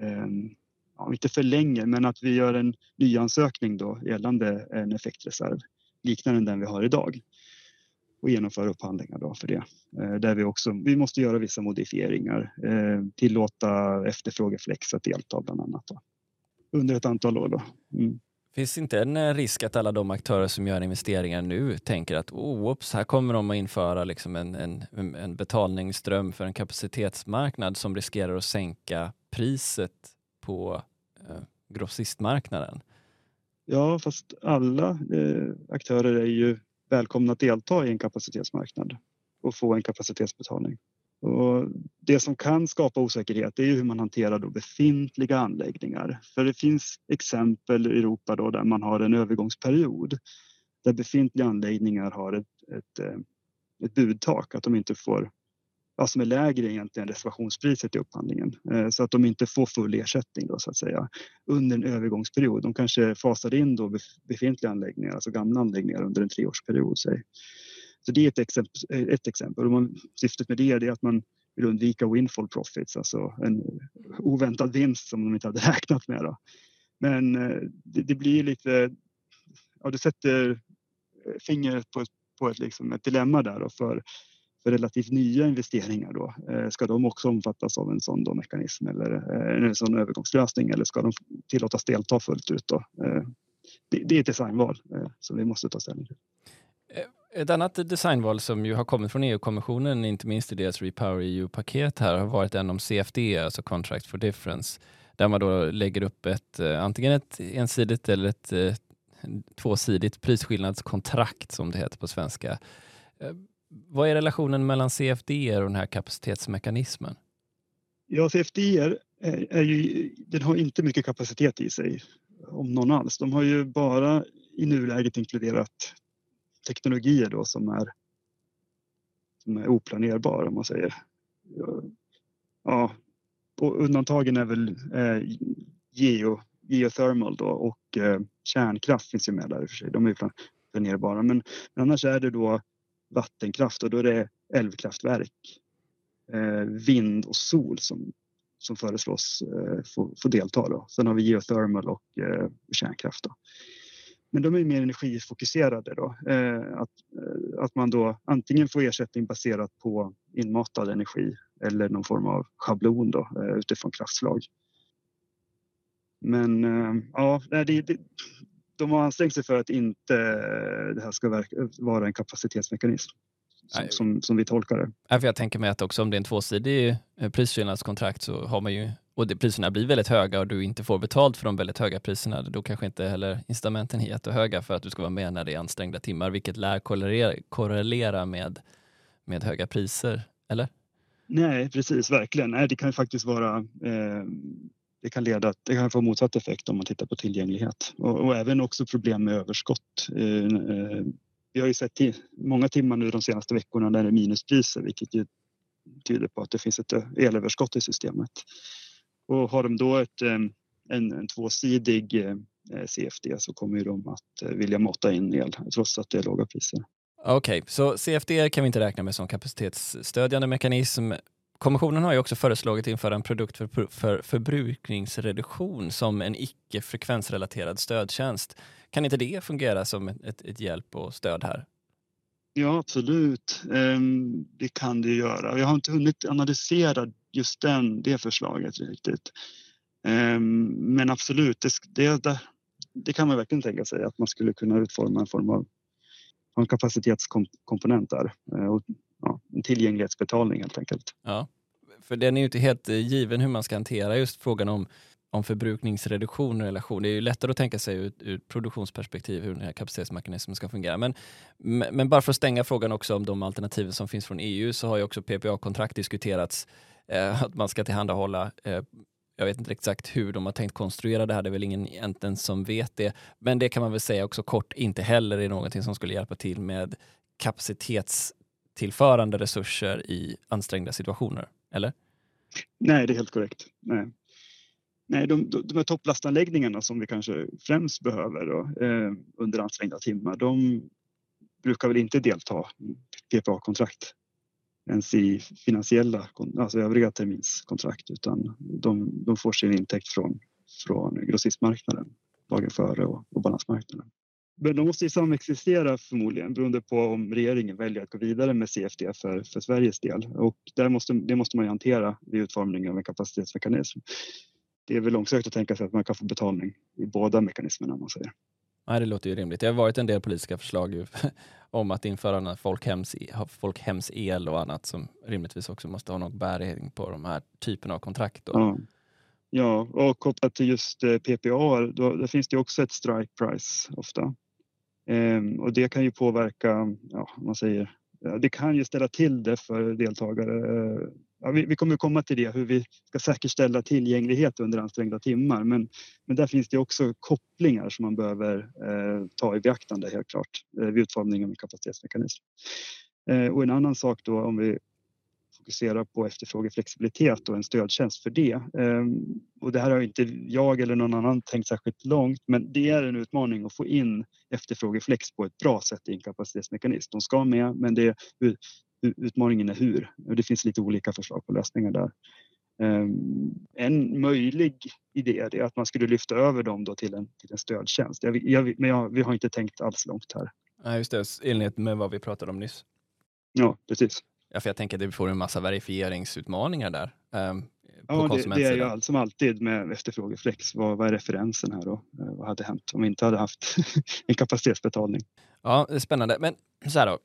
ehm, ja, inte förlänger, men att vi gör en nyansökning då gällande en effektreserv liknande den vi har idag och genomför upphandlingar då för det. Eh, där vi också, vi måste göra vissa modifieringar, tillåta efterfrågeflex att delta bland annat då, under ett antal år. Då. Mm. Finns det inte en eh, risk att alla de aktörer som gör investeringar nu tänker att oh, oops, här kommer de att införa liksom en, en, en betalningsström för en kapacitetsmarknad som riskerar att sänka priset på eh, grossistmarknaden? Ja, fast alla eh, aktörer är ju välkomna att delta i en kapacitetsmarknad och få en kapacitetsbetalning. Och det som kan skapa osäkerhet är hur man hanterar då befintliga anläggningar. För det finns exempel i Europa då där man har en övergångsperiod där befintliga anläggningar har ett, ett, eh, ett budtak, att de inte får ja, som är lägre egentligen reservationspriset i upphandlingen eh, så att de inte får full ersättning då, så att säga under en övergångsperiod. De kanske fasar in då befintliga anläggningar, alltså gamla anläggningar under en treårsperiod. Säg. Så det är ett exempel. Ett exempel. Och man, syftet med det är att man vill undvika windfall profits, alltså en oväntad vinst som de inte hade räknat med. Då. Men eh, det, det blir lite, ja, du sätter fingret på, på ett, liksom ett dilemma där då för för relativt nya investeringar då, eh, ska de också omfattas av en sån då mekanism eller eh, en sån övergångslösning eller ska de tillåtas delta fullt ut då? Det, det är ett designval som vi måste ta ställning till. Ett annat designval som ju har kommit från EU-kommissionen, inte minst i deras Repower EU-paket här, har varit en om CFD, alltså Contract for Difference, där man då lägger upp ett eh, antingen ett ensidigt eller ett eh, tvåsidigt prisskillnadskontrakt som det heter på svenska. Eh, vad är relationen mellan CFD och den här kapacitetsmekanismen? Ja, CFD är, är ju, den har inte mycket kapacitet i sig, om någon alls. De har ju bara i nuläget inkluderat teknologier då som är, som är oplanerbara om man säger. Ja, och undantagen är väl eh, geo, geothermal då och eh, kärnkraft finns ju med där i och för sig. De är ju planerbara men, men annars är det då vattenkraft och då är det älvkraftverk, eh, vind och sol som, som föreslås eh, få, få delta. Då. Sen har vi geothermal och eh, kärnkraft. Då. Men de är mer energifokuserade då. Eh, att, eh, att man då antingen får ersättning baserat på inmatad energi eller någon form av schablon då, eh, utifrån kraftslag. Men ja, det, det, de har ansträngt sig för att inte det här ska vara en kapacitetsmekanism. Som, som, som, vi tolkar det. Ja, för jag tänker mig att också om det är en tvåsidig prisskillnadskontrakt så har man ju och det, priserna blir väldigt höga och du inte får betalt för de väldigt höga priserna, då kanske inte heller incitamenten är jättehöga för att du ska vara med när det är ansträngda timmar, vilket lär korrelera, korrelera med, med höga priser, eller? Nej, precis, verkligen. Nej, det kan faktiskt vara eh, det kan leda det kan få motsatt effekt om man tittar på tillgänglighet och, och även också problem med överskott. Eh, eh, vi har ju sett många timmar nu de senaste veckorna där det är minuspriser, vilket ju tyder på att det finns ett eh, elöverskott i systemet. Och har de då ett, en, en tvåsidig eh, CFD så kommer de att eh, vilja mata in el trots att det är låga priser. Okej, okay, så CFD kan vi inte räkna med som kapacitetsstödjande mekanism. Kommissionen har ju också föreslagit införa en produkt för, för förbrukningsreduktion som en icke frekvensrelaterad stödtjänst. Kan inte det fungera som ett, ett hjälp och stöd här? Ja, absolut. Ehm, det kan det göra. Jag har inte hunnit analysera just den, det förslaget riktigt. Ehm, men absolut, det, det, det kan man verkligen tänka sig att man skulle kunna utforma en form av en kapacitetskomponent där. Eh, och, ja, en tillgänglighetsbetalning helt enkelt. Ja, för den är ju inte helt eh, given hur man ska hantera just frågan om om förbrukningsreduktion och relation. Det är ju lättare att tänka sig ur, ur produktionsperspektiv hur den här kapacitetsmekanismen ska fungera. Men, men bara för att stänga frågan också om de alternativen som finns från EU så har ju också PPA-kontrakt diskuterats. Eh, att man ska tillhandahålla eh, jag vet inte exakt hur de har tänkt konstruera det här, det är väl ingen egentligen som vet det. Men det kan man väl säga också kort, inte heller är någonting som skulle hjälpa till med kapacitetstillförande resurser i ansträngda situationer, eller? Nej, det är helt korrekt. Nej. Nej, de, de här topplastanläggningarna som vi kanske främst behöver då, eh, under ansträngda timmar, de brukar väl inte delta i PPA-kontrakt ens i finansiella, alltså övriga terminskontrakt, utan de, de får sin intäkt från, från grossistmarknaden, dagen före och, och balansmarknaden. Men de måste ju samexistera förmodligen beroende på om regeringen väljer att gå vidare med CFD för, för Sveriges del och där måste, det måste man ju hantera vid utformningen av en kapacitetsmekanism det är väl långsökt att tänka sig att man kan få betalning i båda mekanismerna om man säger. Nej, det låter ju rimligt. Det har varit en del politiska förslag om att införa folkhems, folkhemsel och annat som rimligtvis också måste ha någon bäring på de här typerna av kontrakt. Ja. ja, och kopplat till just eh, PPA, då, då finns det också ett strike price ofta. Ehm, och det kan ju påverka, ja, man säger, det kan ju ställa till det för deltagare eh, ja, vi, vi, kommer komma till det, hur vi ska säkerställa tillgänglighet under ansträngda timmar. Men, men där finns det också kopplingar som man behöver eh, ta i beaktande helt klart eh, vid utformningen av kapacitetsmekanism. Eh, och en annan sak då om vi fokuserar på efterfrågeflexibilitet och en stödtjänst för det. Eh, och det här har inte jag eller någon annan tänkt särskilt långt, men det är en utmaning att få in efterfrågeflex på ett bra sätt i en kapacitetsmekanism. De ska med, men det Utmaningen är hur. Och det finns lite olika förslag på lösningar där. Ehm, en möjlig idé är att man skulle lyfta över dem då till, en, till en stödtjänst. Jag, jag, men jag, vi har inte tänkt alls långt här. Ja, just det, i enlighet med vad vi pratade om nyss. Ja, precis. Ja, för jag tänker att vi får en massa verifieringsutmaningar där. Um, ja, det, det, är ju allt som alltid med efterfrågeflex. Vad, vad är referensen här då? Eh, vad hade hänt om vi inte hade haft en kapacitetsbetalning? Ja, det är spännande. Men så här då,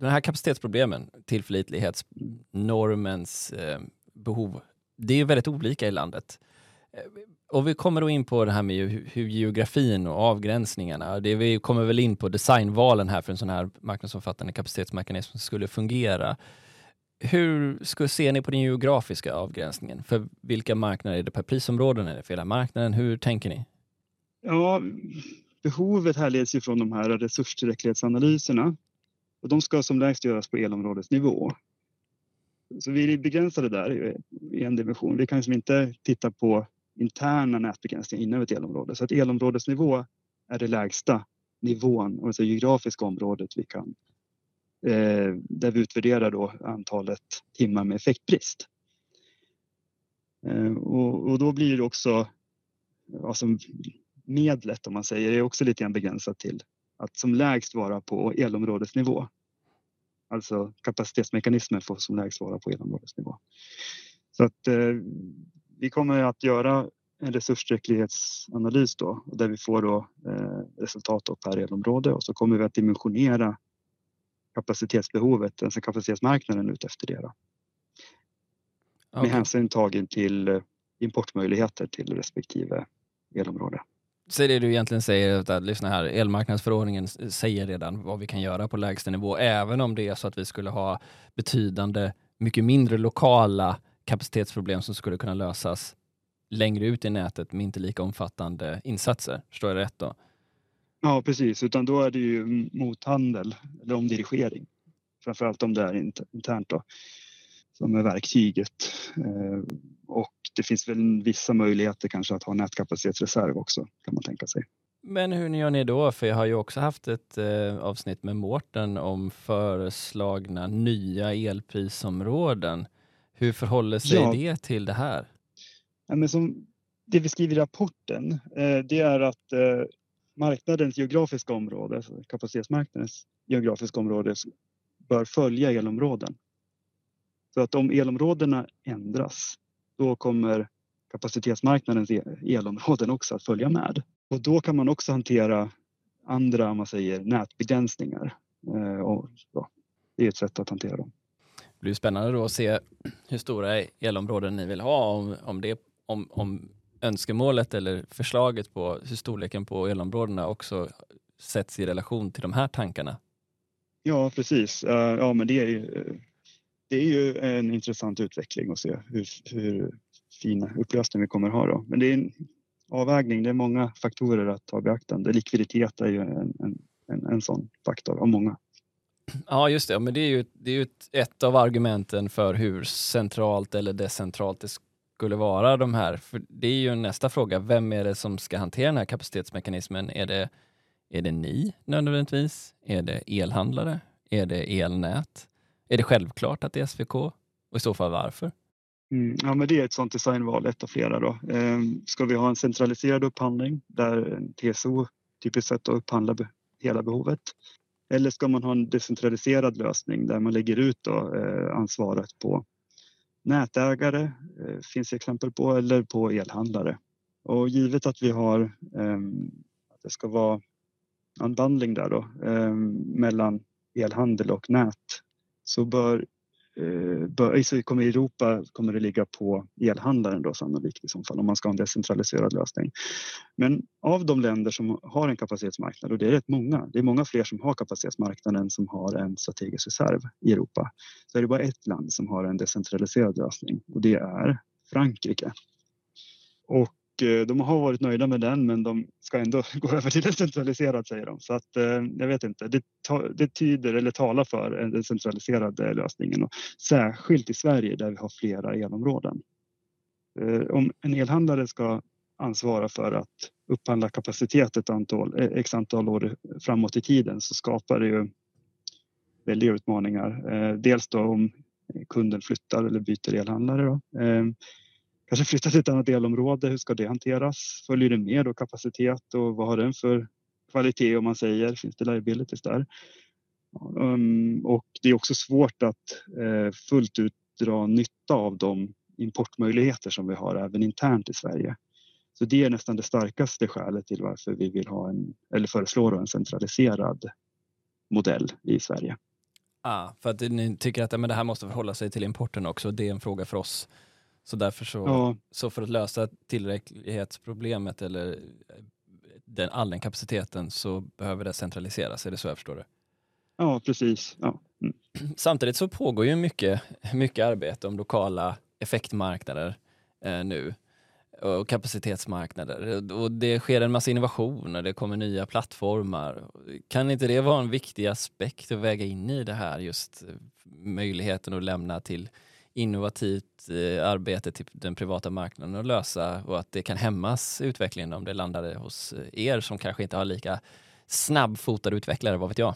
den här kapacitetsproblemen, tillförlitlighetsnormens eh, behov, det är väldigt olika i landet. Eh, och vi kommer då in på det här med hur geografin och avgränsningarna, det vi kommer väl in på designvalen här för en sån här marknadsomfattande kapacitetsmekanism skulle fungera. Hur ser ni på den geografiska avgränsningen? För vilka marknader är det per prisområden? Är det för hela marknaden? Hur tänker ni? Ja, behovet härleds ju från de här resurstillräcklighetsanalyserna och de ska som lägst göras på elområdesnivå. Så vi är begränsade där i en dimension. Vi kan liksom inte titta på interna nätbegränsningar inom ett elområde. Så att elområdesnivå är det lägsta nivån, alltså geografiska området vi kan eh, där vi utvärderar då antalet timmar med effektbrist. Eh, och, och, då blir det också alltså medlet om man säger är också lite grann begränsat till att som lägst vara på elområdesnivå. Alltså kapacitetsmekanismen får som lägst vara på elområdesnivå. Så att eh, vi kommer att göra en resursdräktighetsanalys då där vi får då eh, resultat då per elområde och så kommer vi att dimensionera kapacitetsbehovet, alltså kapacitetsmarknaden ut efter det. Då. Okay. Med hänsyn tagen till eh, importmöjligheter till respektive elområde. Så det du egentligen säger, att lyssna här, elmarknadsförordningen säger redan vad vi kan göra på lägsta nivå, även om det är så att vi skulle ha betydande, mycket mindre lokala kapacitetsproblem som skulle kunna lösas längre ut i nätet med inte lika omfattande insatser. Förstår jag rätt då? Ja, precis, utan då är det ju mothandel eller omdirigering. Framförallt om det är internt då, som är verktyget. Eh, och det finns väl vissa möjligheter kanske att ha nätkapacitetsreserv också kan man tänka sig. Men hur gör ni då? För jag har ju också haft ett eh, avsnitt med Mårten om föreslagna nya elprisområden. Hur förhåller sig ja. det till det här? Ja, men som det vi skriver i rapporten, eh, det är att eh, marknadens geografiska område, alltså kapacitetsmarknadens geografiska område bör följa elområden. Så att om elområdena ändras, då kommer kapacitetsmarknadens e-, elområden också att följa med. Och då kan man också hantera andra, om man säger, nätbegränsningar. Eh, och, ja, det är ett sätt att hantera dem. Det blir spännande då att se hur stora elområden ni vill ha, om, om, det, om, om önskemålet eller förslaget på hur storleken på elområdena också sätts i relation till de här tankarna. Ja, precis. Ja, men det är ju, det är ju en intressant utveckling att se hur, hur fina upplösningar vi kommer ha då. Men det är en avvägning. Det är många faktorer att ta i beaktande. Likviditet är ju en, en, en, en sån faktor av många. Ja, just det. Men det är ju, det är ju ett, ett av argumenten för hur centralt eller decentralt det skulle vara de här. För det är ju nästa fråga. Vem är det som ska hantera den här kapacitetsmekanismen? Är det, är det ni nödvändigtvis? Är det elhandlare? Är det elnät? Är det självklart att det är SVK? Och i så fall varför? Mm, ja, men det är ett sådant designval, ett av flera. Då. Ehm, ska vi ha en centraliserad upphandling där TSO typiskt sett upphandlar hela behovet? Eller ska man ha en decentraliserad lösning där man lägger ut då, eh, ansvaret på nätägare, eh, finns exempel på, eller på elhandlare. Och givet att vi har eh, att det ska vara unbundling där då eh, mellan elhandel och nät så bör eh, eh, kommer i Europa kommer det ligga på elhandlaren då sannolikt i så fall om man ska ha en decentraliserad lösning. Men av de länder som har en kapacitetsmarknad och det är rätt många, det är många fler som har kapacitetsmarknaden som har en strategisk reserv i Europa. Så är det bara ett land som har en decentraliserad lösning och det är Frankrike. Och Eh, de har varit nöjda med den men de ska ändå gå över till decentraliserat säger de. Så att eh, jag vet inte, det, det tyder eller talar för den decentraliserade eh, lösningen och särskilt i Sverige där vi har flera elområden. Om en elhandlare ska ansvara för att upphandla kapacitet ett antal, x antal år framåt i tiden så skapar det ju väldiga utmaningar. Dels då om kunden flyttar eller byter elhandlare. Då kanske flytta till ett annat delområde. Hur ska det hanteras? Följer det med då kapacitet och vad har den för kvalitet om man säger? Finns det liabilities där? Um, och det är också svårt att eh, fullt ut dra nytta av de importmöjligheter som vi har även internt i Sverige. Så det är nästan det starkaste skälet till varför vi vill ha en, eller föreslår en centraliserad modell i Sverige. Ah, för att ni tycker att men det här måste förhålla sig till importen också, det är en fråga för oss. Så därför så, ja. så för att lösa tillräcklighetsproblemet eller eh, den, all den kapaciteten så behöver det centraliseras, är det så jag förstår det? Ja, precis. Ja. Mm. Samtidigt så pågår ju mycket, mycket arbete om lokala effektmarknader eh, nu och kapacitetsmarknader. Och det sker en massa innovationer, det kommer nya plattformar. Kan inte det vara en viktig aspekt att väga in i det här, just möjligheten att lämna till innovativt eh, arbete till den privata marknaden att lösa och att det kan hämmas utvecklingen om det landade hos eh, er som kanske inte har lika snabbfotade utvecklare, vad vet jag?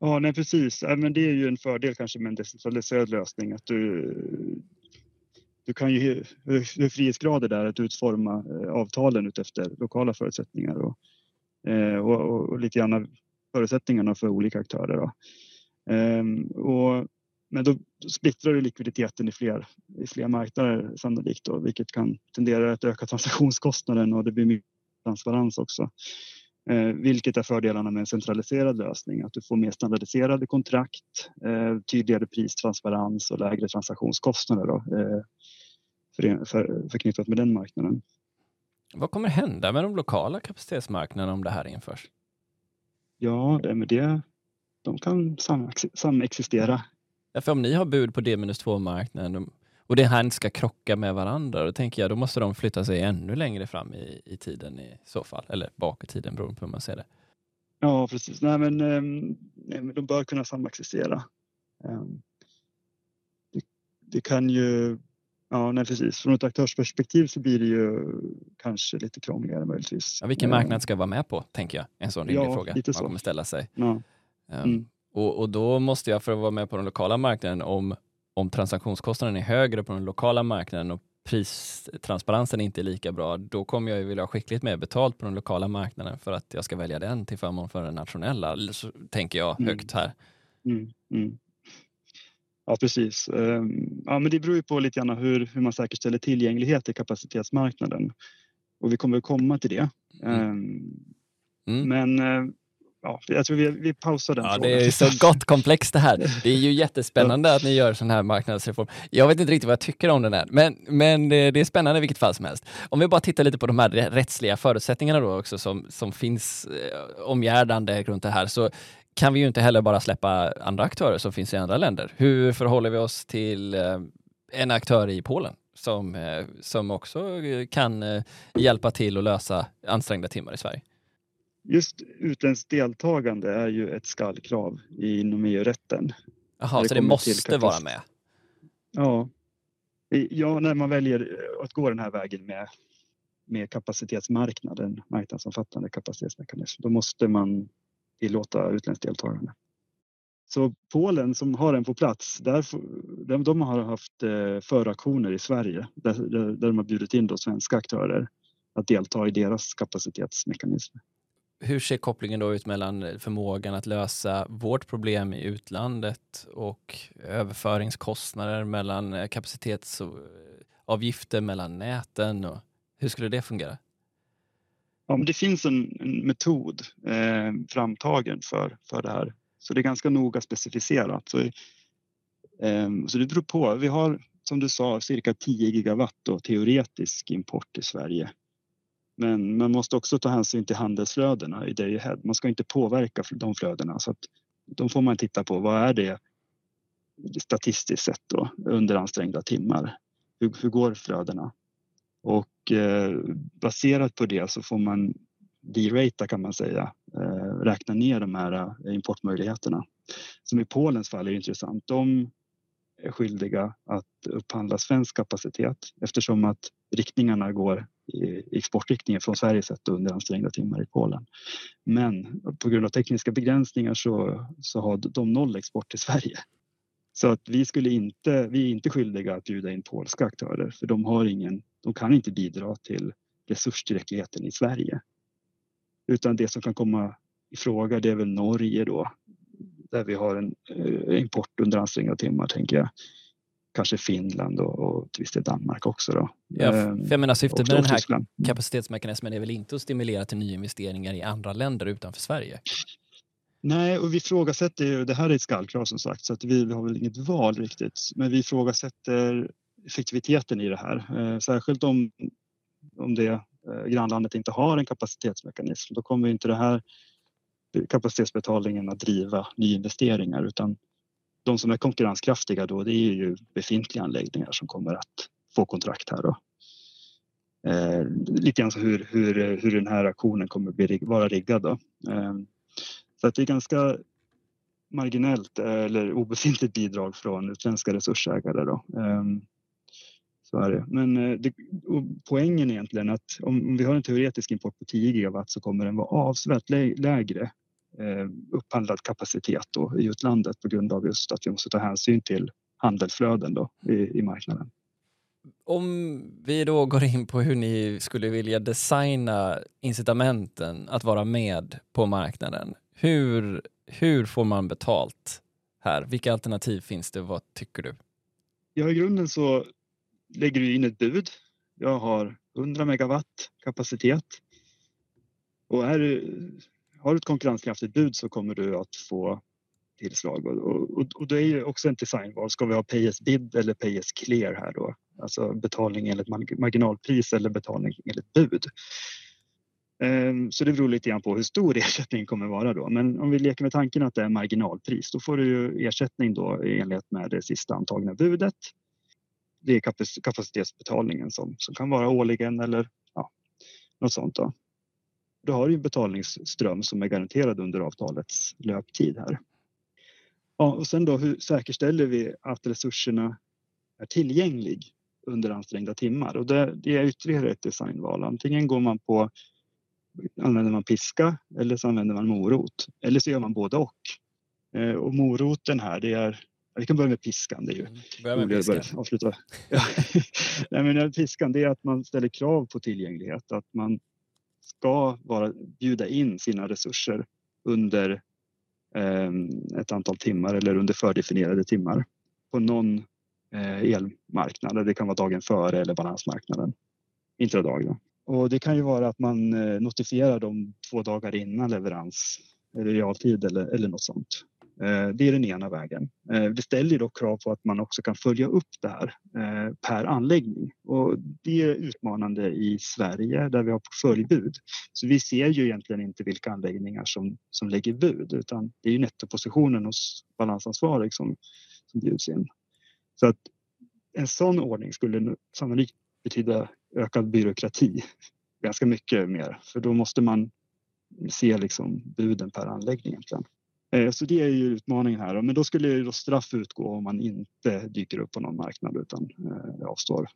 Ja, nej precis. Ja, men det är ju en fördel kanske med en decentraliserad lösning att du, du kan ju ha frihetsgrader där att utforma eh, avtalen utefter lokala förutsättningar och, eh, och, och, och lite grann förutsättningarna för olika aktörer. Då. Ehm, och, men då splittrar du likviditeten i fler, i fler marknader sannolikt då, vilket kan tendera att öka transaktionskostnaden och det blir mycket transparens också. Eh, vilket är fördelarna med en centraliserad lösning, att du får mer standardiserade kontrakt, eh, tydligare pristransparens och lägre transaktionskostnader då, eh, för, för, förknippat med den marknaden. Vad kommer hända med de lokala kapacitetsmarknaderna om det här införs? Ja, det med det, de kan samexistera. Ja, för om ni har bud på D-2-marknaden och det här inte ska krocka med varandra, då tänker jag då måste de flytta sig ännu längre fram i, i tiden i så fall, eller bak i tiden beroende på hur man ser det. Ja, precis. Nej, men, men de bör kunna samexistera. Um, det, det, kan ju, ja nej, precis. Från ett aktörsperspektiv så blir det ju kanske lite krångligare möjligtvis. Ja, vilken marknad ska vara med på, tänker jag. En sån rimlig ja, fråga man så. kommer ställa sig. Ja. Mm. Och, och då måste jag för att vara med på den lokala marknaden, om om transaktionskostnaden är högre på den lokala marknaden och pristransparensen inte är lika bra, då kommer jag ju vilja ha skickligt mer betalt på den lokala marknaden för att jag ska välja den till förmån för den nationella, så tänker jag mm. högt här. Mm, mm. Ja, precis. Ehm, ja, men det beror ju på lite grann hur, hur man säkerställer tillgänglighet i kapacitetsmarknaden. Och vi kommer att komma till det. Mm. Ehm, mm. Men eh, ja, jag tror vi, vi pausar den ja, frågan. Det är så gott komplext det här. Det är ju jättespännande att ni gör sån här marknadsreform. Jag vet inte riktigt vad jag tycker om den här, men, men det är spännande i vilket fall som helst. Om vi bara tittar lite på de här rättsliga förutsättningarna då också som, som finns eh, omgärdande runt det här, så kan vi ju inte heller bara släppa andra aktörer som finns i andra länder. Hur förhåller vi oss till eh, en aktör i Polen som, eh, som också kan hjälpa till att lösa ansträngda timmar i Sverige? Just utländskt deltagande är ju ett skallkrav inom EU-rätten. Jaha, så det måste vara med? Ja. ja, när man väljer att gå den här vägen med, med kapacitetsmarknaden, marknadsomfattande kapacitetsmekanism, då måste man tillåta utländskt deltagande. Så Polen som har den på plats, där, de, de har haft eh, föraktioner i Sverige där, där, de har bjudit in då svenska aktörer att delta i deras kapacitetsmekanismer hur ser kopplingen då ut mellan förmågan att lösa vårt problem i utlandet och överföringskostnader mellan eh, kapacitetsavgifter mellan näten? Och hur skulle det fungera? Ja, det finns en, en metod eh, framtagen för, för det här. Så det är ganska noga specificerat. Så, eh, så det beror på. Vi har som du sa cirka 10 gigawatt då, teoretisk import i Sverige men man måste också ta hänsyn till handelsflödena i day ahead. Man ska inte påverka de flödena så att de får man titta på. Vad är det statistiskt sett då under ansträngda timmar? Hur, hur går flödena? Och eh, baserat på det så får man derata kan man säga, eh, räkna ner de här eh, importmöjligheterna. Som i Polens fall är intressant. De är skyldiga att upphandla svensk kapacitet eftersom att riktningarna går i exportriktningen från Sverige sett under ansträngda timmar i Polen. Men på grund av tekniska begränsningar så, så har de noll export till Sverige. Så att vi, skulle inte, vi är inte skyldiga att bjuda in polska aktörer för de, har ingen, de kan inte bidra till resurstillräckligheten i Sverige. Utan det som kan komma i fråga det är väl Norge då där vi har en eh, import under ansträngda timmar tänker jag kanske Finland och, och till viss del Danmark också. Då. Ja, för jag menar, syftet med den här mm. kapacitetsmekanismen är väl inte att stimulera till nyinvesteringar i andra länder utanför Sverige? Nej, och vi ifrågasätter ju, det här är ett skallkrav som sagt så att vi, vi har väl inget val riktigt, men vi ifrågasätter effektiviteten i det här, eh, särskilt om, om det eh, grannlandet inte har en kapacitetsmekanism. Då kommer inte det här kapacitetsbetalningen att driva nyinvesteringar utan de som är konkurrenskraftiga då det är ju befintliga anläggningar som kommer att få kontrakt här då. Eh, lite grann så hur, hur, hur den här aktionen kommer att bli, vara riggad då. Eh, så att det är ganska marginellt eh, eller obefintligt bidrag från utländska resursägare då. Eh, så är det. Men eh, det, poängen är egentligen att om, om vi har en teoretisk import på 10 gigawatt så kommer den vara avsevärt lägre upphandlad kapacitet då i utlandet på grund av just att vi måste ta hänsyn till handelsflöden då i, i marknaden. Om vi då går in på hur ni skulle vilja designa incitamenten att vara med på marknaden. Hur, hur får man betalt här? Vilka alternativ finns det? Vad tycker du? Ja, i grunden så lägger du in ett bud. Jag har 100 megawatt kapacitet. Och är, har du ett konkurrenskraftigt bud så kommer du att få tillslag. Och, och, och det är ju också en designval. Ska vi ha pay as bid eller pay as clear här då? Alltså betalning enligt marginalpris eller betalning enligt bud. Ehm, så det beror lite grann på hur stor ersättningen kommer vara då. Men om vi leker med tanken att det är marginalpris, då får du ju ersättning då i enlighet med det sista antagna budet. Det är kapacitetsbetalningen som, som kan vara årligen eller ja, något sånt. Då. Då har du en betalningsström som är garanterad under avtalets löptid här. Ja, och sen då, hur säkerställer vi att resurserna är tillgänglig under ansträngda timmar? Och det, det är ytterligare ett designval. Antingen går man på, använder man piska eller så använder man morot. Eller så gör man både och. Eh, och moroten här, det är vi kan börja med piskan. Det är ju mm, börja med piskan. Avsluta. Ja. Nej, men piskan det är att man ställer krav på tillgänglighet. Att man ska vara, bjuda in sina resurser under eh, ett antal timmar eller under fördefinierade timmar på någon eh, elmarknad. Det kan vara dagen före eller balansmarknaden, intradag. Och det kan ju vara att man eh, notifierar dem två dagar innan leverans eller realtid eller, eller något sånt. Eh, det är den ena vägen. Eh, det ställer dock krav på att man också kan följa upp det här eh, per anläggning och det är utmanande i Sverige där vi har portföljbud. Så vi ser ju egentligen inte vilka anläggningar som, som lägger bud utan det är ju nettopositionen hos balansansvarig som, som bjuds in. Så att en sån ordning skulle sannolikt betyda ökad byråkrati ganska mycket mer för då måste man se liksom buden per anläggning egentligen. Eh, så det är ju utmaningen här. Men då skulle ju då straff utgå om man inte dyker upp på någon marknad utan eh, avstår.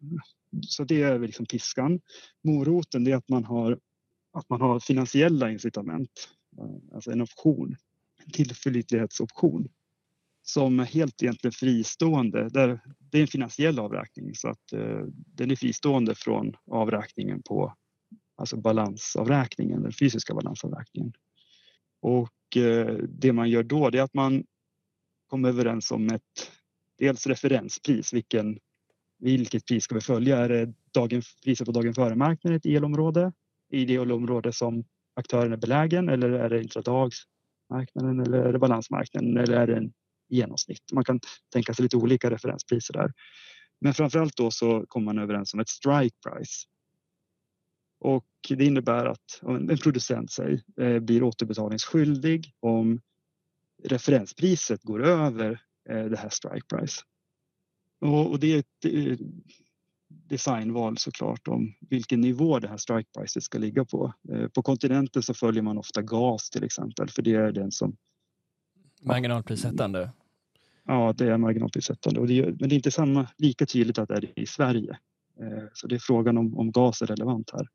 Så det är liksom piskan. Moroten är att man har, att man har finansiella incitament, eh, alltså en option, en tillförlitlighetsoption som är helt egentligen fristående. Där, det är en finansiell avräkning så att den är fristående från avräkningen på alltså balansavräkningen, den fysiska balansavräkningen. Och Eh, det man gör då det är att man kommer överens om ett dels referenspris, vilken, vilket pris ska vi följa? Är det dagen, priset på dagen före-marknaden i ett elområde? I det elområde som aktören är belägen eller är det intradagsmarknaden eller är det balansmarknaden eller är det en genomsnitt? Man kan tänka sig lite olika referenspriser där. Men framförallt då så kommer man överens om ett strike price och det innebär att en producent säg, eh, blir återbetalningsskyldig om referenspriset går över eh, det här strike price. Och det är ett eh, designval såklart om vilken nivå det här strike priset ska ligga på. På kontinenten så följer man ofta gas till exempel för det är den som... Marginalprissättande? Ja, det är marginalprissättande. Och det är, men det är inte samma, lika tydligt att det är det i Sverige. Så det är frågan om, om gas är relevant här.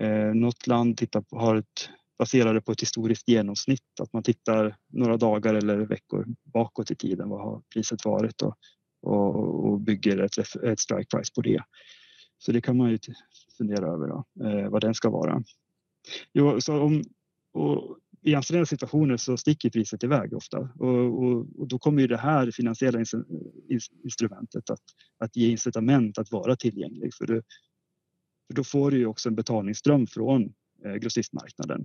Eh, något land tittar på, har ett, baserar det på ett historiskt genomsnitt, att man tittar några dagar eller veckor bakåt i tiden. Vad har priset varit och, och, och bygger ett, ett strike price på det. Så det kan man ju fundera över då, eh, vad den ska vara. Jo, så om, och I ansträngda situationer så sticker priset iväg ofta och, och, och då kommer ju det här finansiella instrumentet att, att ge incitament att vara tillgänglig. För du, då får du ju också en betalningsström från grossistmarknaden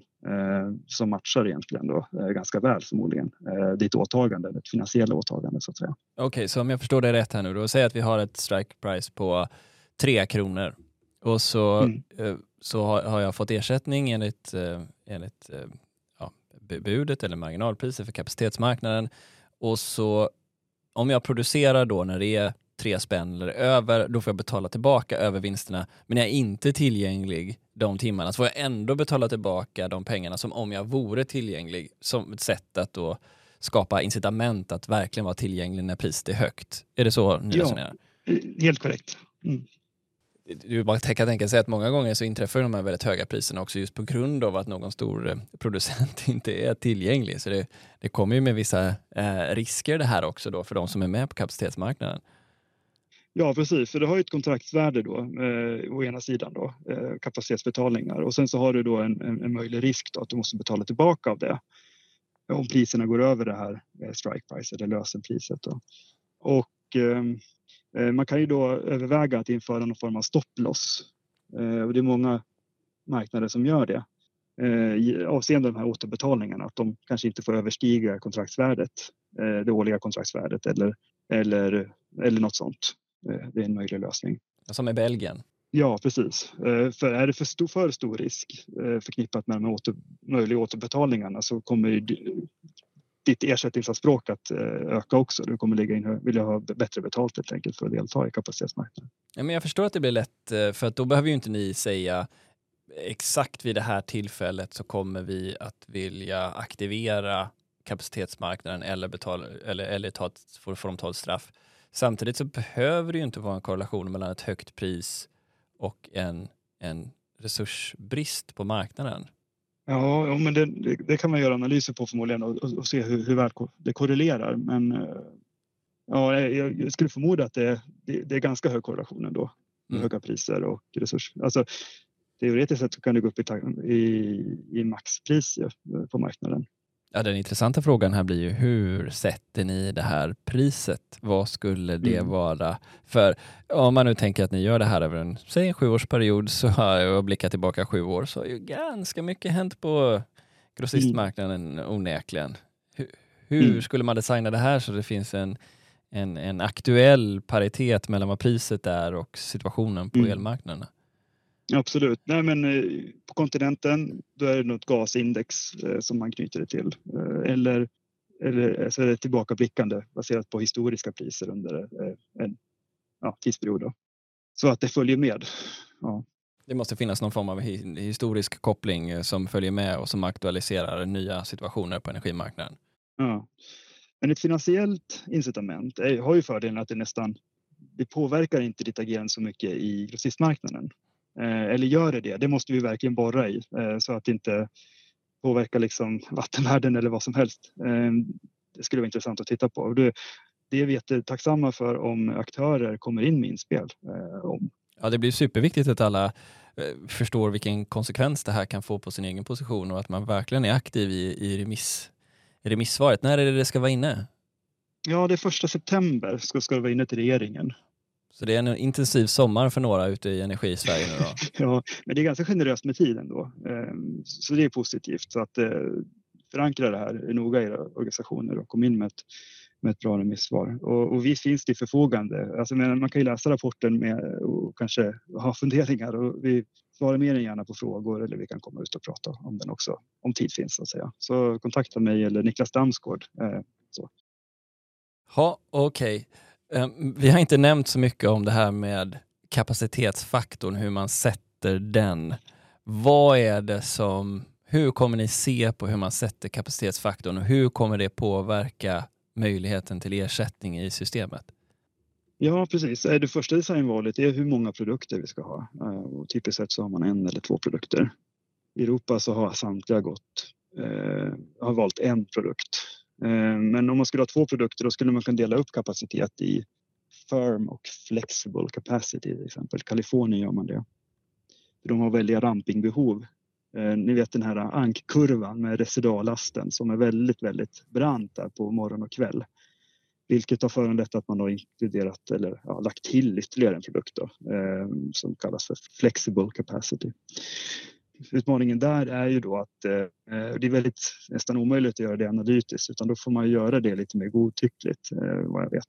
som matchar egentligen då ganska väl förmodligen ditt åtagande, ditt finansiella åtagande så att säga. Okej, okay, så om jag förstår det rätt här nu då, säg att vi har ett strike price på 3 kronor och så, mm. så har jag fått ersättning enligt, enligt ja, budet eller marginalpriset för kapacitetsmarknaden och så om jag producerar då när det är tre spänn eller över, då får jag betala tillbaka övervinsterna. Men är jag inte tillgänglig de timmarna så får jag ändå betala tillbaka de pengarna som om jag vore tillgänglig som ett sätt att då skapa incitament att verkligen vara tillgänglig när priset är högt. Är det så ni ja, resonerar? Helt korrekt. Mm. Du bara tänka, tänka sig att många gånger så inträffar de här väldigt höga priserna också just på grund av att någon stor eh, producent inte är tillgänglig. Så det, det kommer ju med vissa eh, risker det här också då för de som är med på kapacitetsmarknaden. Ja precis, för det har ju ett kontraktsvärde då eh, å ena sidan då, eh, kapacitetsbetalningar och sen så har du då en, en, en möjlig risk då att du måste betala tillbaka av det om priserna går över det här eh, strikepriset, eller lösenpriset. Då. Och ehm, eh, man kan ju då överväga att införa någon form av stopploss eh, och det är många marknader som gör det eh, avseende de här återbetalningarna, att de kanske inte får överstiga kontraktsvärdet, eh, det årliga kontraktsvärdet eller, eller, eller något sånt. Eh, det är en möjlig lösning. Som i Belgien? Ja, precis. Eh, för är det för stor, för stor risk eh, förknippat med de åter, möjliga återbetalningarna så kommer ditt ersättningsanspråk att öka också. Du kommer ligga in, vilja ha bättre betalt helt enkelt för att delta i kapacitetsmarknaden. Ja, men jag förstår att det blir lätt, för då behöver ju inte ni säga exakt vid det här tillfället så kommer vi att vilja aktivera kapacitetsmarknaden eller, betala, eller, eller ta ett, få, få dem ta ett straff. Samtidigt så behöver det ju inte vara en korrelation mellan ett högt pris och en, en resursbrist på marknaden. Ja, men det, det, kan man göra analyser på förmodligen och, och, och se hur, hur väl det korrelerar. Men eh, ja, jag, skulle förmoda att det, det, det, är ganska hög korrelation ändå mm. höga priser och resurs. Alltså, teoretiskt sett kan det gå upp i, i, i maxpris på marknaden. Ja, den intressanta frågan här blir ju hur sätter ni det här priset? Vad skulle det mm. vara? För om man nu tänker att ni gör det här över en, säg en sjuårsperiod så har jag blickat tillbaka sju år så har ju ganska mycket hänt på grossistmarknaden mm. onekligen. Hur, hur mm. skulle man designa det här så det finns en, en, en aktuell paritet mellan vad priset är och situationen på mm. elmarknaderna? Absolut. Nej, men eh, på kontinenten då är det något gasindex eh, som man knyter det till. Eh, eller, eller så är det tillbakablickande baserat på historiska priser under en ja, tidsperiod. Då. Så att det följer med. Ja. Det måste finnas någon form av historisk koppling som följer med och som aktualiserar nya situationer på energimarknaden. Ja. Men ett finansiellt incitament är, har ju fördelen att det nästan det påverkar inte ditt agerande så mycket i grossistmarknaden. Eh, eller gör det det? Det måste vi verkligen borra i eh, så att det inte påverkar liksom vattenvärden eller vad som helst. Eh, det skulle vara intressant att titta på. Det, det är vi jättetacksamma för om aktörer kommer in med inspel om. Ja, det blir superviktigt att alla förstår vilken konsekvens det här kan få på sin egen position och att man verkligen är aktiv i, i, remiss, remissvaret. När är det det ska vara inne? Ja, det är första september ska, ska det vara inne till regeringen. Så det är en intensiv sommar för några ute i Energi-Sverige nu då? ja, men det är ganska generöst med tiden då. Ehm, så det är positivt. Så att eh, förankra det här noga i era organisationer och kom in med ett, med ett bra remissvar. Och, och vi finns till förfogande. Alltså, man kan ju läsa rapporten med, och kanske ha funderingar och vi svarar mer än gärna på frågor eller vi kan komma ut och prata om den också om tid finns så att säga. Så kontakta mig eller Niklas Damsgård. Eh, så. Ja, okej. Okay. Ehm, vi har inte nämnt så mycket om det här med kapacitetsfaktorn, hur man sätter den. Vad är det som, hur kommer ni se på hur man sätter kapacitetsfaktorn och hur kommer det påverka möjligheten till ersättning i systemet? Ja, precis. Det första designvalet är hur många produkter vi ska ha. Ehm, och typiskt sett så har man en eller två produkter. I Europa så har samtliga gått, eh, har valt en produkt Eh, men om man skulle ha två produkter då skulle man kunna dela upp kapacitet i firm och flexible capacity till exempel. Kalifornien gör man det. De har väldiga rampingbehov. Eh, ni vet den här ankkurvan med residuallasten som är väldigt, väldigt brant där på morgon och kväll. Vilket har föranlett att man har inkluderat eller ja, lagt till ytterligare en produkt då, eh, som kallas för flexible capacity utmaningen där är ju då att eh, det är väldigt nästan omöjligt att göra det analytiskt utan då får man göra det lite mer godtyckligt eh, vad jag vet.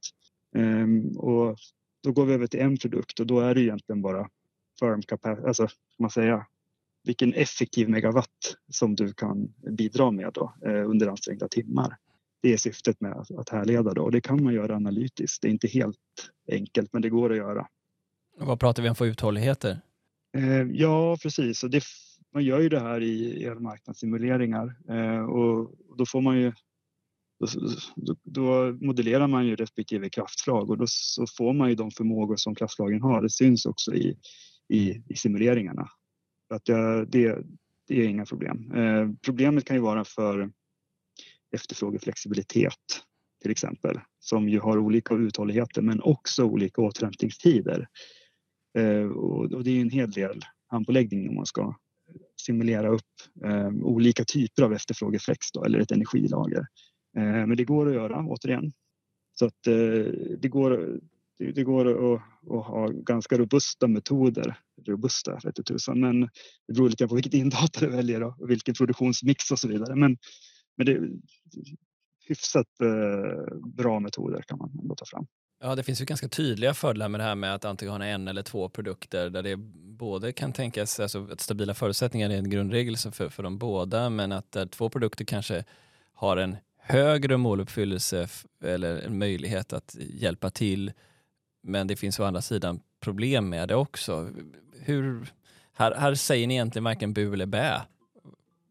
Ehm, och då går vi över till en produkt och då är det egentligen bara firm capacity, alltså man säga vilken effektiv megawatt som du kan bidra med då, eh, under ansträngda timmar. Det är syftet med att, härleda då och det kan man göra analytiskt. Det är inte helt enkelt men det går att göra. Och vad pratar vi om för uthålligheter? Eh, ja precis, och det, man gör ju det här i elmarknadssimuleringar eh, och då får man ju då, då, modellerar man ju respektive kraftslag och då så får man ju de förmågor som kraftslagen har. Det syns också i, i, i simuleringarna. Att det, det, det är inga problem. Eh, problemet kan ju vara för efterfrågeflexibilitet till exempel som ju har olika uthålligheter men också olika återhämtningstider. Eh, och, och det är en hel del handpåläggning om man ska simulera upp eh, olika typer av efterfrågeflex då, eller ett energilager. Eh, men det går att göra återigen. Så att eh, det går, det går att, att ha ganska robusta metoder. Robusta vete tusan, men det beror lite på vilket indata du väljer och vilken produktionsmix och så vidare. Men, men det är hyfsat eh, bra metoder kan man ändå ta fram. Ja, det finns ju ganska tydliga fördelar med det här med att antingen ha en eller två produkter där det både kan tänkas, alltså att stabila förutsättningar är en grundregel för, för de båda, men att där två produkter kanske har en högre måluppfyllelse eller en möjlighet att hjälpa till. Men det finns å andra sidan problem med det också. Hur, här, här säger ni egentligen varken bu eller bä.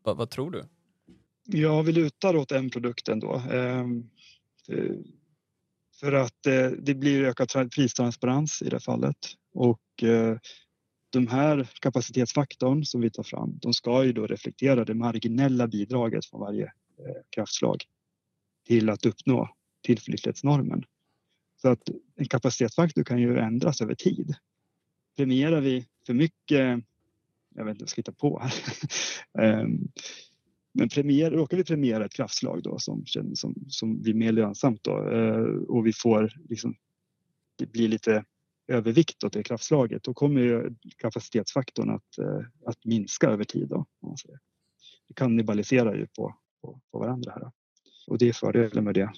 Va, vad tror du? Ja, vi lutar åt en produkt ändå. Ehm, eh, för att eh, det blir ökad pristransparens i det fallet. Och eh, de här kapacitetsfaktorn som vi tar fram, de ska ju då reflektera det marginella bidraget från varje eh, kraftslag till att uppnå tillförlitlighetsnormen. Så att en kapacitetsfaktor kan ju ändras över tid. Premierar vi för mycket, jag vet inte vad jag ska hitta på här, ehm, men premier, råkar vi premiera ett kraftslag då som, som, som blir mer lönsamt då eh, och vi får liksom, det blir lite övervikt åt det kraftslaget, då kommer ju kapacitetsfaktorn att, eh, att minska över tid. Då, man säger. Det kannibaliserar ju på, på, på varandra här. Då och det är fördelen med det.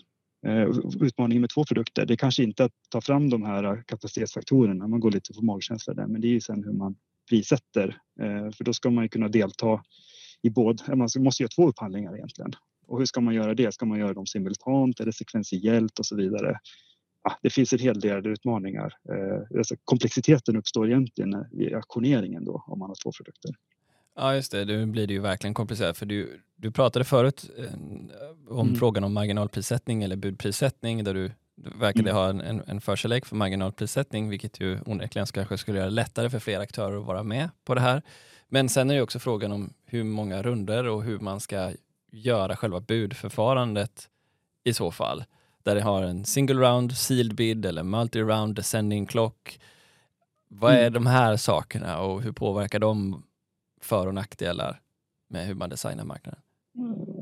Eh, Utmaningen med två produkter, det är kanske inte att ta fram de här kapacitetsfaktorerna, man går lite på magkänsla där, men det är ju sen hur man prissätter. För då ska man ju kunna delta i båda, man måste göra två upphandlingar egentligen. Och hur ska man göra det? Ska man göra dem simultant eller sekventiellt och så vidare? Ja, det finns en hel del utmaningar. Eh, alltså komplexiteten uppstår egentligen vid auktioneringen då om man har två produkter. Ja, just det. Nu blir det ju verkligen komplicerat. För du, du pratade förut eh, om mm. frågan om marginalprissättning eller budprissättning där du, du verkade mm. ha en, en, en förkärlek för marginalprissättning vilket ju onekligen kanske skulle göra det lättare för fler aktörer att vara med på det här. Men sen är det också frågan om hur många runder och hur man ska göra själva budförfarandet i så fall. Där det har en single round sealed bid eller multi-round descending clock. Vad är mm. de här sakerna och hur påverkar de för och nackdelar med hur man designar marknaden?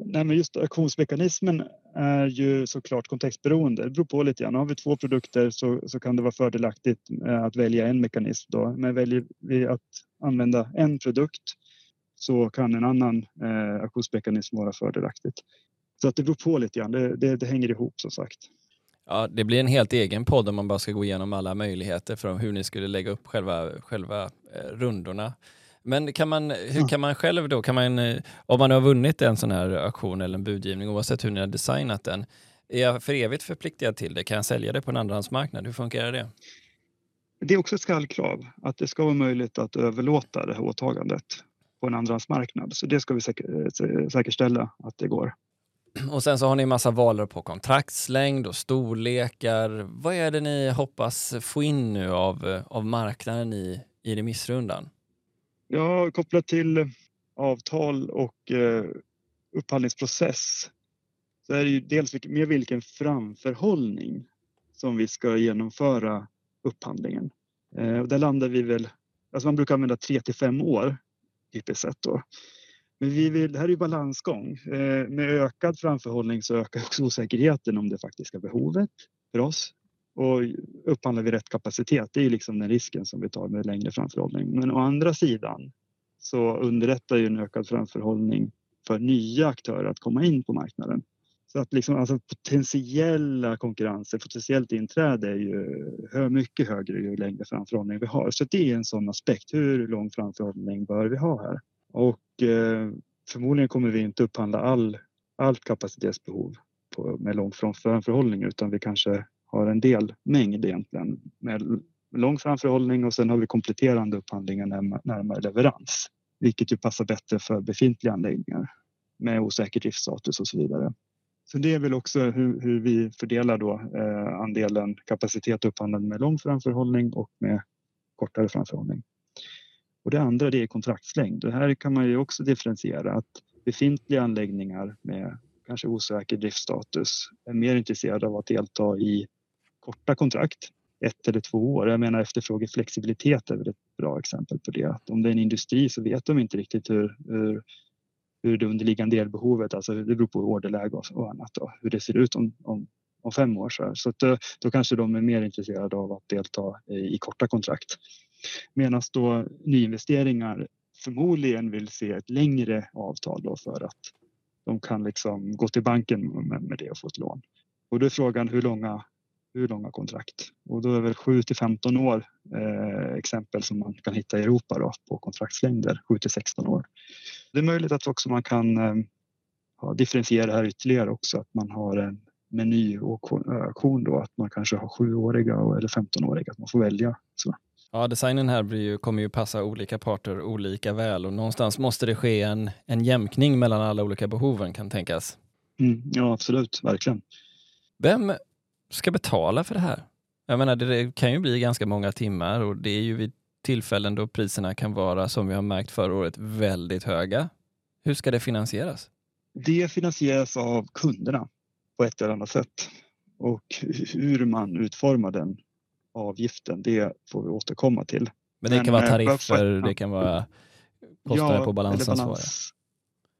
Nej, men just auktionsmekanismen är ju såklart kontextberoende. Det beror på lite grann. Har vi två produkter så, så kan det vara fördelaktigt att välja en mekanism. Då. Men väljer vi att använda en produkt så kan en annan eh, auktionsmekanism vara fördelaktigt. Så att det beror på lite grann. Det, det, det hänger ihop som sagt. Ja, det blir en helt egen podd om man bara ska gå igenom alla möjligheter för hur ni skulle lägga upp själva, själva eh, rundorna. Men kan man, hur kan man själv då, kan man, eh, om man har vunnit en sån här auktion eller en budgivning, oavsett hur ni har designat den, är jag för evigt förpliktigad till det? Kan jag sälja det på en andrahandsmarknad? Hur funkar det? Det är också ett skallkrav att det ska vara möjligt att överlåta det här åtagandet på en andrahandsmarknad. Så det ska vi säkerställa att det går. Och sen så har ni massa val på kontraktslängd och storlekar. Vad är det ni hoppas få in nu av, eh, av marknaden i, i remissrundan? Ja, kopplat till avtal och eh, upphandlingsprocess så är det ju dels med vilken framförhållning som vi ska genomföra upphandlingen. Eh, och där landar vi väl, alltså man brukar använda 3 till 5 år typiskt sett då. Men vi vill, det här är ju balansgång. Eh, med ökad framförhållning så ökar också osäkerheten om det faktiska behovet för oss. Och upphandlar vi rätt kapacitet, det är liksom den risken som vi tar med längre framförhållning. Men å andra sidan så underlättar ju en ökad framförhållning för nya aktörer att komma in på marknaden. Så att liksom, alltså potentiella konkurrenser, potentiellt inträde är ju mycket högre ju längre framförhållning vi har. Så det är en sån aspekt. Hur lång framförhållning bör vi ha här? Och eh, förmodligen kommer vi inte upphandla all, allt kapacitetsbehov på, med lång framförhållning utan vi kanske har en del mängd egentligen med lång framförhållning och sen har vi kompletterande upphandlingar närmare leverans. Vilket ju passar bättre för befintliga anläggningar med osäker driftstatus och så vidare. Så det är väl också hur, hur vi fördelar då eh, andelen kapacitet upphandlad med lång framförhållning och med kortare framförhållning. Och det andra det är kontraktslängd. Det här kan man ju också differentiera att befintliga anläggningar med kanske osäker driftstatus är mer intresserade av att delta i korta kontrakt, ett eller två år. Jag menar efterfrågeflexibilitet är väl ett bra exempel på det. Att om det är en industri så vet de inte riktigt hur, hur hur det underliggande elbehovet, alltså det beror på orderläge och, och annat och hur det ser ut om, om, om fem år. Så, så då, eh, då kanske de är mer intresserade av att delta i, i korta kontrakt. Medan då nyinvesteringar förmodligen vill se ett längre avtal då för att de kan liksom gå till banken med, med det och få ett lån. Och då är frågan hur långa, hur långa kontrakt? Och då är väl 7 till 15 år eh, exempel som man kan hitta i Europa då, på kontraktslängder, 7 till 16 år. Det är möjligt att också man kan eh, ja, differentiera det här ytterligare också, att man har en menyauktion då, att man kanske har sjuåriga eller 15-åriga, att man får välja. Så. Ja, designen här ju, kommer ju passa olika parter olika väl och någonstans måste det ske en, en jämkning mellan alla olika behoven kan tänkas. Mm, ja, absolut, verkligen. Vem ska betala för det här? Jag menar, det kan ju bli ganska många timmar och det är ju vid tillfällen då priserna kan vara, som vi har märkt förra året, väldigt höga. Hur ska det finansieras? Det finansieras av kunderna på ett eller annat sätt. Och hur man utformar den avgiften, det får vi återkomma till. Men det kan Men, vara eh, tariffer, det kan vara kostnader ja, på balansansvariga? Balans,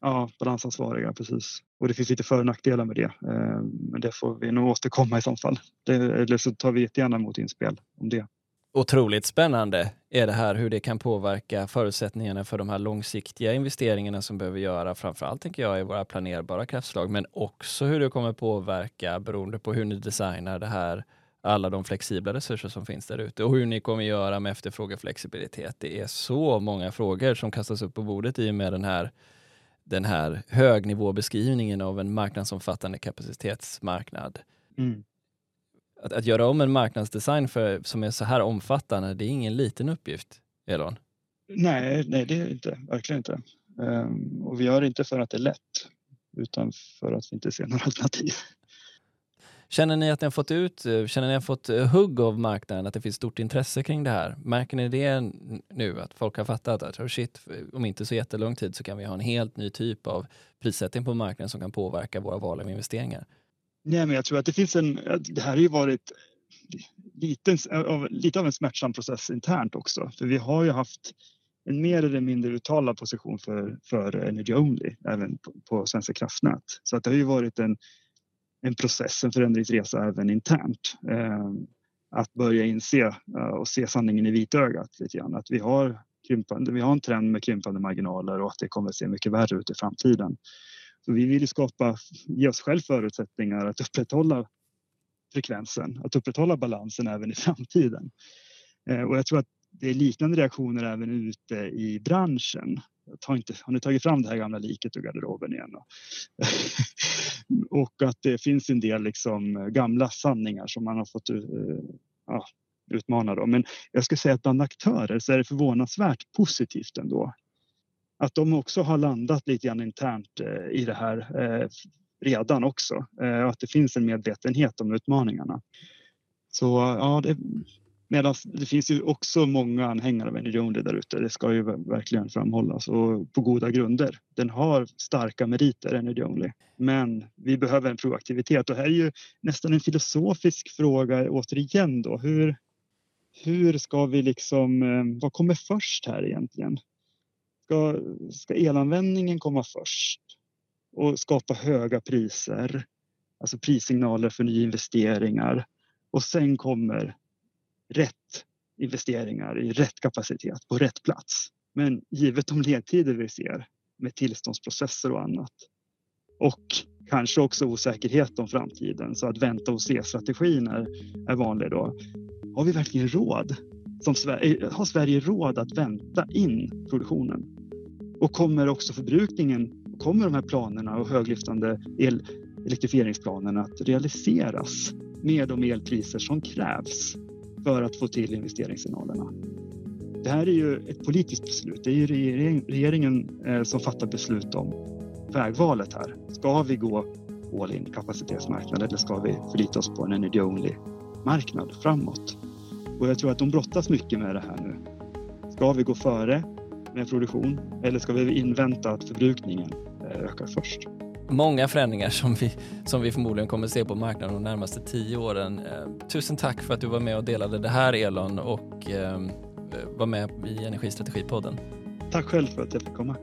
ja, balansansvariga, precis. Och det finns lite för och nackdelar med det. Eh, men det får vi nog återkomma i så fall. Det, eller så tar vi jättegärna emot inspel om det. Otroligt spännande är det här hur det kan påverka förutsättningarna för de här långsiktiga investeringarna som behöver göra framförallt tänker jag i våra planerbara kraftslag men också hur det kommer påverka beroende på hur ni designar det här alla de flexibla resurser som finns där ute och hur ni kommer göra med efterfrågeflexibilitet. Det är så många frågor som kastas upp på bordet i och med den här, den här högnivåbeskrivningen av en marknadsomfattande kapacitetsmarknad. Mm att, att göra om en marknadsdesign för, som är så här omfattande, det är ingen liten uppgift, Elon. Nej, nej det är det inte. Verkligen inte. Um, och vi gör det inte för att det är lätt, utan för att vi inte ser några alternativ. Känner ni att ni har fått ut, känner ni har fått hugg av marknaden, att det finns stort intresse kring det här? Märker ni det nu, att folk har fattat att oh shit, om inte så jättelång tid så kan vi ha en helt ny typ av prissättning på marknaden som kan påverka våra val av investeringar? Nej, men jag tror att det finns en... Det här har ju varit lite, lite av en smärtsam process internt också. För vi har ju haft en mer eller mindre uttalad position för, för Energy Only även på, på Svenska kraftnät. Så att det har ju varit en, en process, en förändringsresa även internt. Eh, att börja inse eh, och se sanningen i vitögat lite grann. Att vi har, krympande, vi har en trend med krympande marginaler och att det kommer att se mycket värre ut i framtiden. Så vi vill skapa, ge oss själv förutsättningar att upprätthålla frekvensen, att upprätthålla balansen även i framtiden. Eh, och jag tror att det är liknande reaktioner även ute i branschen. Ta inte, har ni tagit fram det här gamla liket ur garderoben igen? och att det finns en del liksom gamla sanningar som man har fått uh, ja, utmana. Då. Men jag skulle säga att bland aktörer så är det förvånansvärt positivt ändå att de också har landat lite grann internt eh, i det här eh, redan också. Eh, och att det finns en medvetenhet om utmaningarna. Så ja, det, medan det finns ju också många anhängare av Energy Only där ute. Det ska ju verkligen framhållas och på goda grunder. Den har starka meriter, Energy Only. Men vi behöver en proaktivitet och här är ju nästan en filosofisk fråga återigen då. Hur, hur ska vi liksom, eh, vad kommer först här egentligen? Ska, ska elanvändningen komma först och skapa höga priser, alltså prissignaler för nyinvesteringar och sen kommer rätt investeringar i rätt kapacitet på rätt plats Men givet de ledtider vi ser med tillståndsprocesser och annat och kanske också osäkerhet om framtiden så att vänta och se-strategin är, är vanlig då. Har vi verkligen råd? Som Sverige, eh, har Sverige råd att vänta in produktionen? Och kommer också förbrukningen, kommer de här planerna och höglyftande el, elektrifieringsplanerna att realiseras med de elpriser som krävs för att få till investeringssignalerna? Det här är ju ett politiskt beslut. Det är ju regering, regeringen eh, som fattar beslut om vägvalet här. Ska vi gå all in kapacitetsmarknad eller ska vi förlita oss på en energy only marknad framåt? Och jag tror att de brottas mycket med det här nu. Ska vi gå före med produktion eller ska vi invänta att förbrukningen eh, ökar först? Många förändringar som vi, som vi förmodligen kommer se på marknaden de närmaste tio åren. Eh, tusen tack för att du var med och delade det här Elon och eh, var med i Energistrategipodden. Tack själv för att jag fick komma.